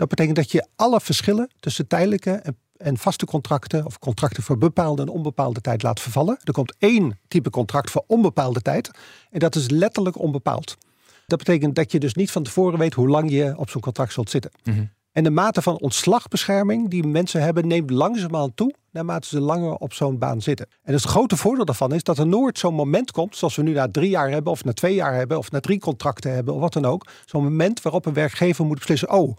Dat betekent dat je alle verschillen tussen tijdelijke en, en vaste contracten... of contracten voor bepaalde en onbepaalde tijd laat vervallen. Er komt één type contract voor onbepaalde tijd. En dat is letterlijk onbepaald. Dat betekent dat je dus niet van tevoren weet hoe lang je op zo'n contract zult zitten. En de mate van ontslagbescherming die mensen hebben, neemt langzaamaan toe naarmate ze langer op zo'n baan zitten. En het grote voordeel daarvan is dat er nooit zo'n moment komt, zoals we nu na drie jaar hebben, of na twee jaar hebben, of na drie contracten hebben, of wat dan ook. Zo'n moment waarop een werkgever moet beslissen: oh,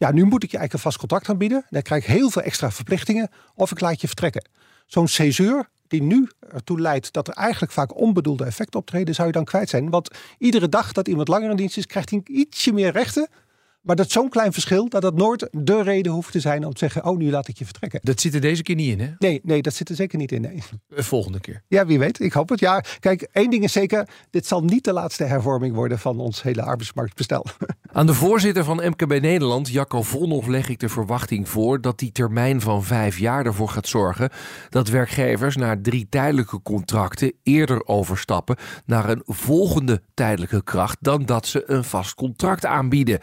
Ja, nu moet ik je eigenlijk een vast contract aanbieden. Dan krijg ik heel veel extra verplichtingen. Of ik laat je vertrekken. Zo'n césure die nu ertoe leidt dat er eigenlijk vaak onbedoelde effecten optreden, zou je dan kwijt zijn. Want iedere dag dat iemand langer in dienst is, krijgt hij ietsje meer rechten. Maar dat is zo'n klein verschil dat dat nooit de reden hoeft te zijn om te zeggen: Oh, nu laat ik je vertrekken. Dat zit er deze keer niet in, hè? Nee, nee dat zit er zeker niet in. Nee. Volgende keer. Ja, wie weet. Ik hoop het. Ja, kijk, één ding is zeker: dit zal niet de laatste hervorming worden van ons hele arbeidsmarktbestel. Aan de voorzitter van MKB Nederland, Jacco Vonhoff, leg ik de verwachting voor dat die termijn van vijf jaar ervoor gaat zorgen dat werkgevers na drie tijdelijke contracten eerder overstappen naar een volgende tijdelijke kracht dan dat ze een vast contract aanbieden.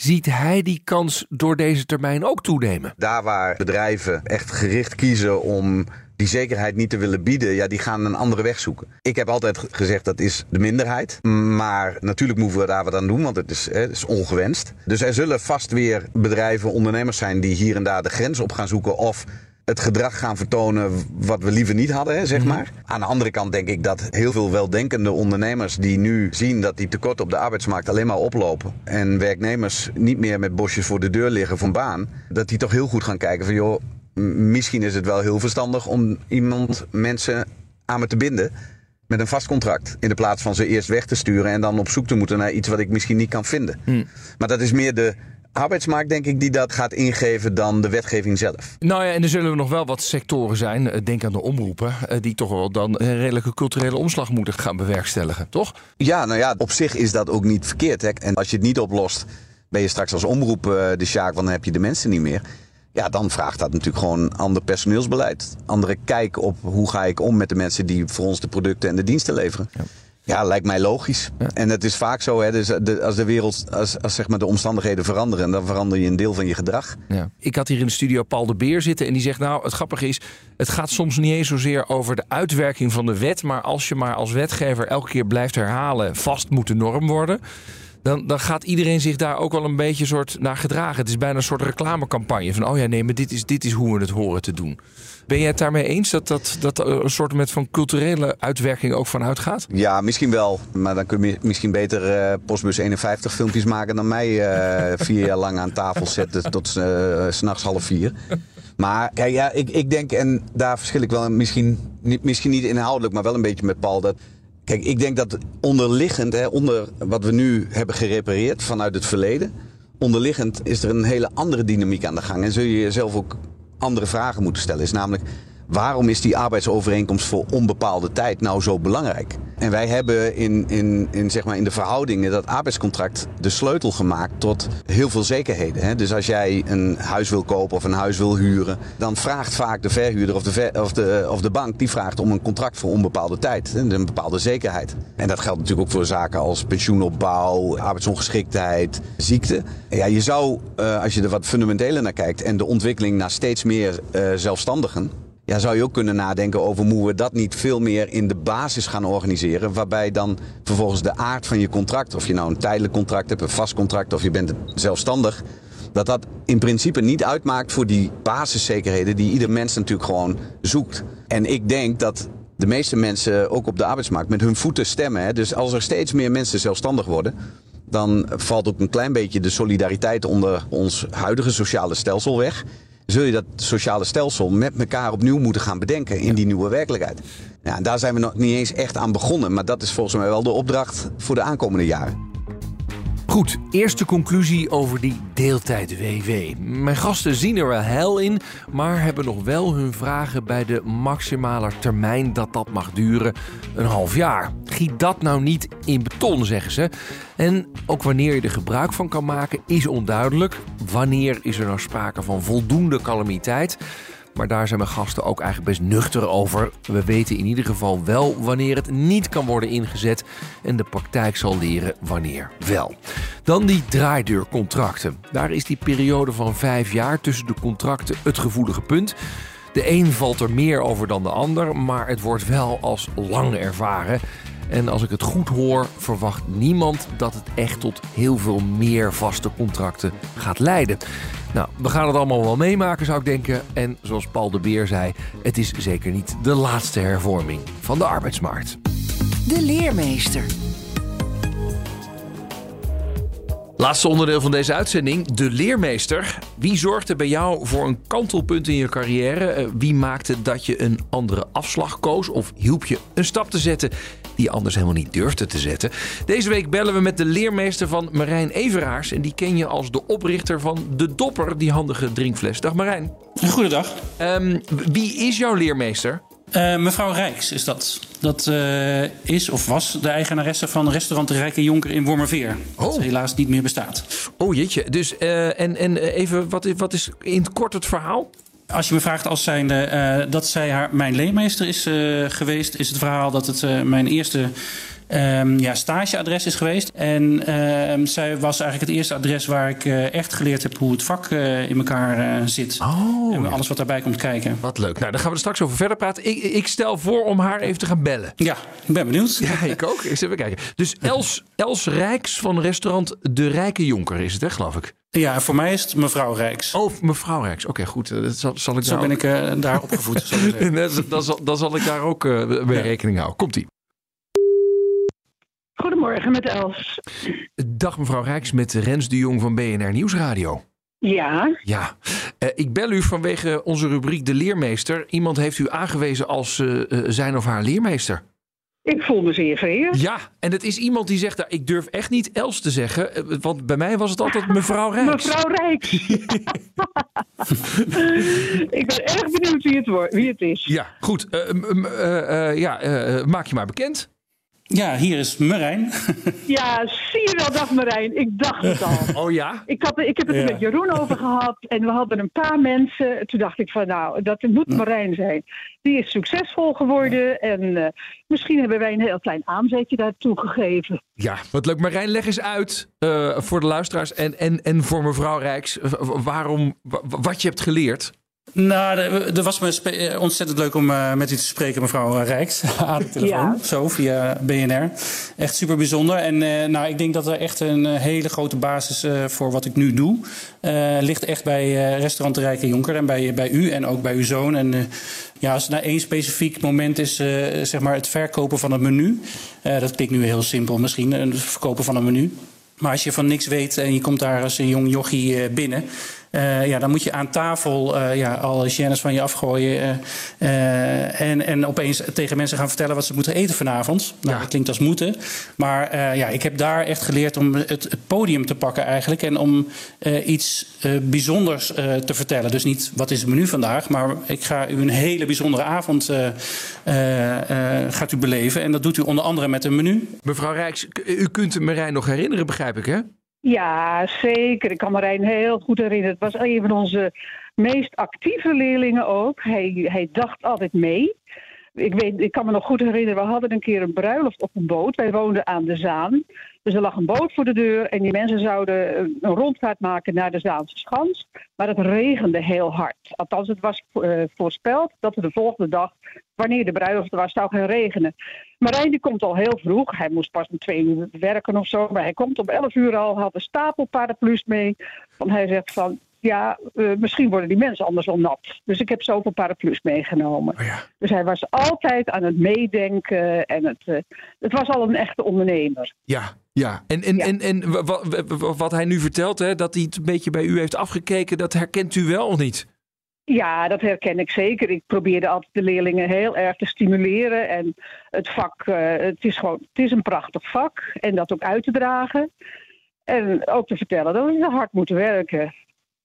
Ziet hij die kans door deze termijn ook toenemen? Daar waar bedrijven echt gericht kiezen om die zekerheid niet te willen bieden, ja, die gaan een andere weg zoeken. Ik heb altijd gezegd dat is de minderheid. Maar natuurlijk moeten we daar wat aan doen, want het is, het is ongewenst. Dus er zullen vast weer bedrijven, ondernemers zijn die hier en daar de grens op gaan zoeken of het gedrag gaan vertonen wat we liever niet hadden, zeg maar. Aan de andere kant denk ik dat heel veel weldenkende ondernemers die nu zien dat die tekorten op de arbeidsmarkt alleen maar oplopen en werknemers niet meer met bosjes voor de deur liggen van baan, dat die toch heel goed gaan kijken van joh, misschien is het wel heel verstandig om iemand, mensen aan me te binden met een vast contract. In de plaats van ze eerst weg te sturen en dan op zoek te moeten naar iets wat ik misschien niet kan vinden. Maar dat is meer de arbeidsmarkt, denk ik, die dat gaat ingeven dan de wetgeving zelf. Nou ja, en er zullen nog wel wat sectoren zijn, eh, denk aan de omroepen, eh, die toch wel dan een redelijke culturele omslag moeten gaan bewerkstelligen, toch? Ja, nou ja, op zich is dat ook niet verkeerd. Hè? En als je het niet oplost, ben je straks als omroep uh, de sjaak, want dan heb je de mensen niet meer. Ja, dan vraagt dat natuurlijk gewoon ander personeelsbeleid. Andere kijk op hoe ga ik om met de mensen die voor ons de producten en de diensten leveren. Ja. Ja, lijkt mij logisch. En het is vaak zo, hè, dus de, als de wereld, als, als zeg maar de omstandigheden veranderen, dan verander je een deel van je gedrag. Ja. Ik had hier in de studio Paul de Beer zitten en die zegt: Nou, het grappige is, het gaat soms niet eens zozeer over de uitwerking van de wet, maar als je maar als wetgever elke keer blijft herhalen, vast moet de norm worden. Dan, dan gaat iedereen zich daar ook wel een beetje soort naar gedragen. Het is bijna een soort reclamecampagne van: oh ja, nee, maar dit is, dit is hoe we het horen te doen. Ben jij het daarmee eens dat dat, dat er een soort met van culturele uitwerking ook van uitgaat? Ja, misschien wel. Maar dan kun je misschien beter uh, Postbus 51 filmpjes maken dan mij uh, vier jaar lang aan tafel zetten tot uh, s'nachts half vier. Maar kijk, ja, ik, ik denk, en daar verschil ik wel misschien niet, misschien niet inhoudelijk, maar wel een beetje met Paul. Dat, kijk, ik denk dat onderliggend, hè, onder wat we nu hebben gerepareerd vanuit het verleden, onderliggend is er een hele andere dynamiek aan de gang. En zul je jezelf ook andere vragen moeten stellen. Is namelijk, waarom is die arbeidsovereenkomst voor onbepaalde tijd nou zo belangrijk? En wij hebben in, in, in, zeg maar in de verhoudingen dat arbeidscontract de sleutel gemaakt tot heel veel zekerheden. Hè? Dus als jij een huis wil kopen of een huis wil huren, dan vraagt vaak de verhuurder of de, ver, of de, of de bank die vraagt om een contract voor onbepaalde tijd. Een bepaalde zekerheid. En dat geldt natuurlijk ook voor zaken als pensioenopbouw, arbeidsongeschiktheid, ziekte. Ja, je zou, uh, als je er wat fundamenteler naar kijkt en de ontwikkeling naar steeds meer uh, zelfstandigen ja, zou je ook kunnen nadenken over hoe we dat niet veel meer in de basis gaan organiseren. Waarbij dan vervolgens de aard van je contract, of je nou een tijdelijk contract hebt, een vast contract of je bent zelfstandig. Dat dat in principe niet uitmaakt voor die basiszekerheden die ieder mens natuurlijk gewoon zoekt. En ik denk dat de meeste mensen ook op de arbeidsmarkt met hun voeten stemmen. Hè. Dus als er steeds meer mensen zelfstandig worden, dan valt ook een klein beetje de solidariteit onder ons huidige sociale stelsel weg zul je dat sociale stelsel met elkaar opnieuw moeten gaan bedenken in die nieuwe werkelijkheid. Ja, daar zijn we nog niet eens echt aan begonnen, maar dat is volgens mij wel de opdracht voor de aankomende jaren. Goed, eerste conclusie over die deeltijd-WW. Mijn gasten zien er wel hel in, maar hebben nog wel hun vragen bij de maximale termijn dat dat mag duren, een half jaar. Giet dat nou niet in beton, zeggen ze. En ook wanneer je er gebruik van kan maken, is onduidelijk. Wanneer is er nou sprake van voldoende calamiteit? Maar daar zijn mijn gasten ook eigenlijk best nuchter over. We weten in ieder geval wel wanneer het niet kan worden ingezet. En de praktijk zal leren wanneer wel. Dan die draaideurcontracten. Daar is die periode van vijf jaar tussen de contracten het gevoelige punt. De een valt er meer over dan de ander, maar het wordt wel als lang ervaren. En als ik het goed hoor, verwacht niemand dat het echt tot heel veel meer vaste contracten gaat leiden. Nou, we gaan het allemaal wel meemaken, zou ik denken. En zoals Paul de Beer zei, het is zeker niet de laatste hervorming van de arbeidsmarkt. De leermeester. Laatste onderdeel van deze uitzending, de leermeester. Wie zorgde bij jou voor een kantelpunt in je carrière? Eh, Wie maakte dat je een andere afslag koos? Of hielp je een stap te zetten die anders helemaal niet durfde te zetten? Deze week bellen we met de leermeester van Marijn Everaars. En die ken je als de oprichter van De Dopper, die handige drinkfles. Dag Marijn. Goedendag. Ehm, wie is jouw leermeester? Eh, mevrouw Rijks is dat. Dat eh, is of was de eigenaresse van restaurant De Rijke Jonker in Wormerveer. Dat helaas niet meer bestaat. Oh jeetje. Dus, eh, en, en even, wat is, wat is in het kort het verhaal? Als je me vraagt als zijnde eh, dat zij haar, mijn leenmeester is eh, geweest... is het verhaal dat het eh, mijn eerste ehm, ja, stageadres is geweest. En ehm, zij was eigenlijk het eerste adres waar ik eh, echt geleerd heb... hoe het vak eh, in elkaar eh, zit. Oh, en alles wat daarbij komt kijken. Wat leuk. Nou, daar gaan we er straks over verder praten. Ik, ik stel voor om haar even te gaan bellen. Ja, ik ben benieuwd. Ja, ik ook. Eens even kijken. Dus Els, Els Rijks van restaurant De Rijke Jonker is het, hè, geloof ik? Ja, voor mij is het mevrouw Rijks. Oh, mevrouw Rijks. Oké, goed. Dat zal, zal ik Zo ben ook- ik daar opgevoed. ik dan, dan, zal, zal ik daar ook eh, mee rekening houden. Komt-ie. Goedemorgen met Els. Dag mevrouw Rijks met Rens de Jong van BNR Nieuwsradio. Ja, Ja, Eh, ik bel u vanwege onze rubriek De Leermeester. Iemand heeft u aangewezen als eh, eh, zijn of haar leermeester. ik voel me zeer vereerd. Ja, en het is iemand die zegt, nou, ik durf echt niet Els te zeggen. Want bij mij was het altijd mevrouw Rijks. Mevrouw Rijks. ik ben erg benieuwd wie het, wie het is. Ja, goed. Ja, maak je maar bekend. Ja, hier is Marijn. Ja, zie je wel, dag Marijn. Ik dacht het al. Oh ja? Ik, had, ik heb het er Ja. met Jeroen over gehad en we hadden een paar mensen. Toen dacht ik van nou, dat moet Marijn zijn. Die is succesvol geworden en eh, misschien hebben wij een heel klein aanzetje daartoe gegeven. Ja, wat leuk. Marijn, leg eens uit eh, voor de luisteraars en, en, en voor mevrouw Rijks... waarom, wa- wat je hebt geleerd. Nou, er was me eh, ontzettend leuk om eh, met u te spreken, mevrouw Rijks. Aan de telefoon, Ja. zo, via BNR. Echt super bijzonder. En eh, nou, ik denk dat er echt een hele grote basis voor wat ik nu doe... ligt echt bij restaurant De Rijke Jonker en bij, bij u en ook bij uw zoon. En ja, als er nou één specifiek moment is, zeg maar het verkopen van het menu... dat klinkt nu heel simpel misschien, het verkopen van een menu... Maar als je van niks weet en je komt daar als een jong jochie binnen... eh, ja, dan moet je aan tafel eh, ja, alle gênes van je afgooien... eh, en, en opeens tegen mensen gaan vertellen wat ze moeten eten vanavond. Nou, dat klinkt als moeten. Maar ja, ik heb daar echt geleerd om het, het podium te pakken eigenlijk... en om iets bijzonders te vertellen. Dus niet wat is het menu vandaag... maar ik ga u een hele bijzondere avond gaat u beleven. En dat doet u onder andere met een menu. Mevrouw Rijks, u kunt Marijn nog herinneren, begrijp ik, hè? Ja, zeker. Ik kan Marijn heel goed herinneren. Het was een van onze meest actieve leerlingen ook. Hij, hij dacht altijd mee. Ik, weet, ik kan me nog goed herinneren, we hadden een keer een bruiloft op een boot. Wij woonden aan de Zaan. Dus er lag een boot voor de deur en die mensen zouden een een rondvaart maken naar de Zaanse Schans. Maar het regende heel hard. Althans, het was eh, voorspeld dat er de volgende dag, wanneer de bruiloft was, zou gaan regenen. Marijn die komt al heel vroeg. Hij moest pas om twee uur werken of zo. Maar hij komt om elf uur al, had een stapel paraplu's mee. Want hij zegt van, ja, eh, misschien worden die mensen anders wel nat. Dus ik heb zoveel paraplu's meegenomen. Dus hij was altijd aan het meedenken. En het, eh, het was al een echte ondernemer. Ja, ja. En, en, en, en wa- wa- wa- wat hij nu vertelt, hè, dat hij het een beetje bij u heeft afgekeken, dat herkent u wel of niet? Ja, dat herken ik zeker. Ik probeerde altijd de leerlingen heel erg te stimuleren. En het vak, eh, het is gewoon, het is een prachtig vak. En dat ook uit te dragen. En ook te vertellen dat we hard moeten werken.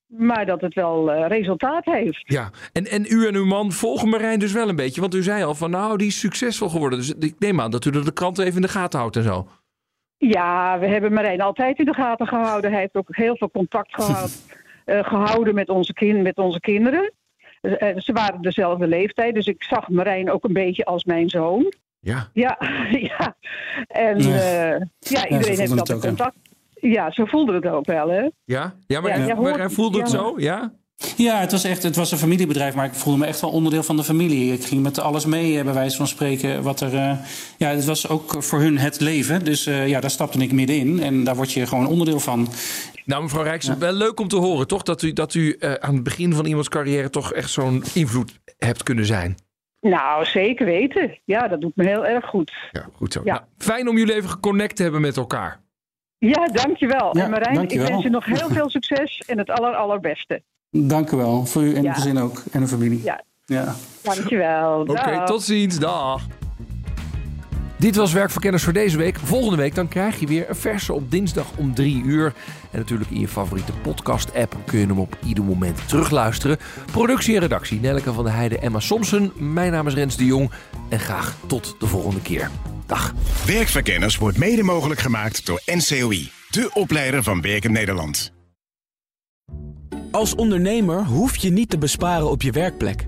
Maar dat het wel eh, resultaat heeft. Ja, en, en u en uw man volgen Marijn dus wel een beetje. Want u zei al van nou, die is succesvol geworden. Dus ik neem aan dat u er de krant even in de gaten houdt en zo. Ja, we hebben Marijn altijd in de gaten gehouden. Hij heeft ook heel veel contact gehad, eh, gehouden met onze, kin met onze kinderen. Eh, ze waren dezelfde leeftijd, dus ik zag Marijn ook een beetje als mijn zoon. Ja. Ja, ja. En Ja. eh, ja, iedereen heeft hè? contact. Ja, ze voelden het ook wel, hè? Ja? Ja, maar, Ja, maar hij voelde het ja. zo, ja? Ja, het was echt het was een familiebedrijf, maar ik voelde me echt wel onderdeel van de familie. Ik ging met alles mee, eh, bij wijze van spreken. Wat er, eh, ja, het was ook voor hun het leven. Dus eh, ja, daar stapte ik middenin en daar word je gewoon onderdeel van. Nou, mevrouw Rijks, wel leuk om te horen, toch? Dat u, dat u eh, aan het begin van iemands carrière toch echt zo'n invloed hebt kunnen zijn. Nou, zeker weten. Ja, dat doet me heel erg goed. Ja, goed zo. Ja. Nou, fijn om jullie even geconnect te hebben met elkaar. Ja, dankjewel. Ja, en Marijn, dankjewel. ik wens je nog heel veel succes en het aller, allerbeste. Dank u wel. Voor u en Ja. uw gezin ook. En uw familie. Ja. ja. Dankjewel. Oké, tot ziens. Dag. Dit was Werkverkenners voor deze week. Volgende week dan krijg je weer een verse op dinsdag om 3 uur. En natuurlijk in je favoriete podcast-app kun je hem op ieder moment terugluisteren. Productie en redactie Nelleke van der Heijden, Emma Somsen. Mijn naam is Rens de Jong. En graag tot de volgende keer. Dag. Werkverkenners wordt mede mogelijk gemaakt door NCOI, de opleider van Werken Nederland. Als ondernemer hoef je niet te besparen op je werkplek.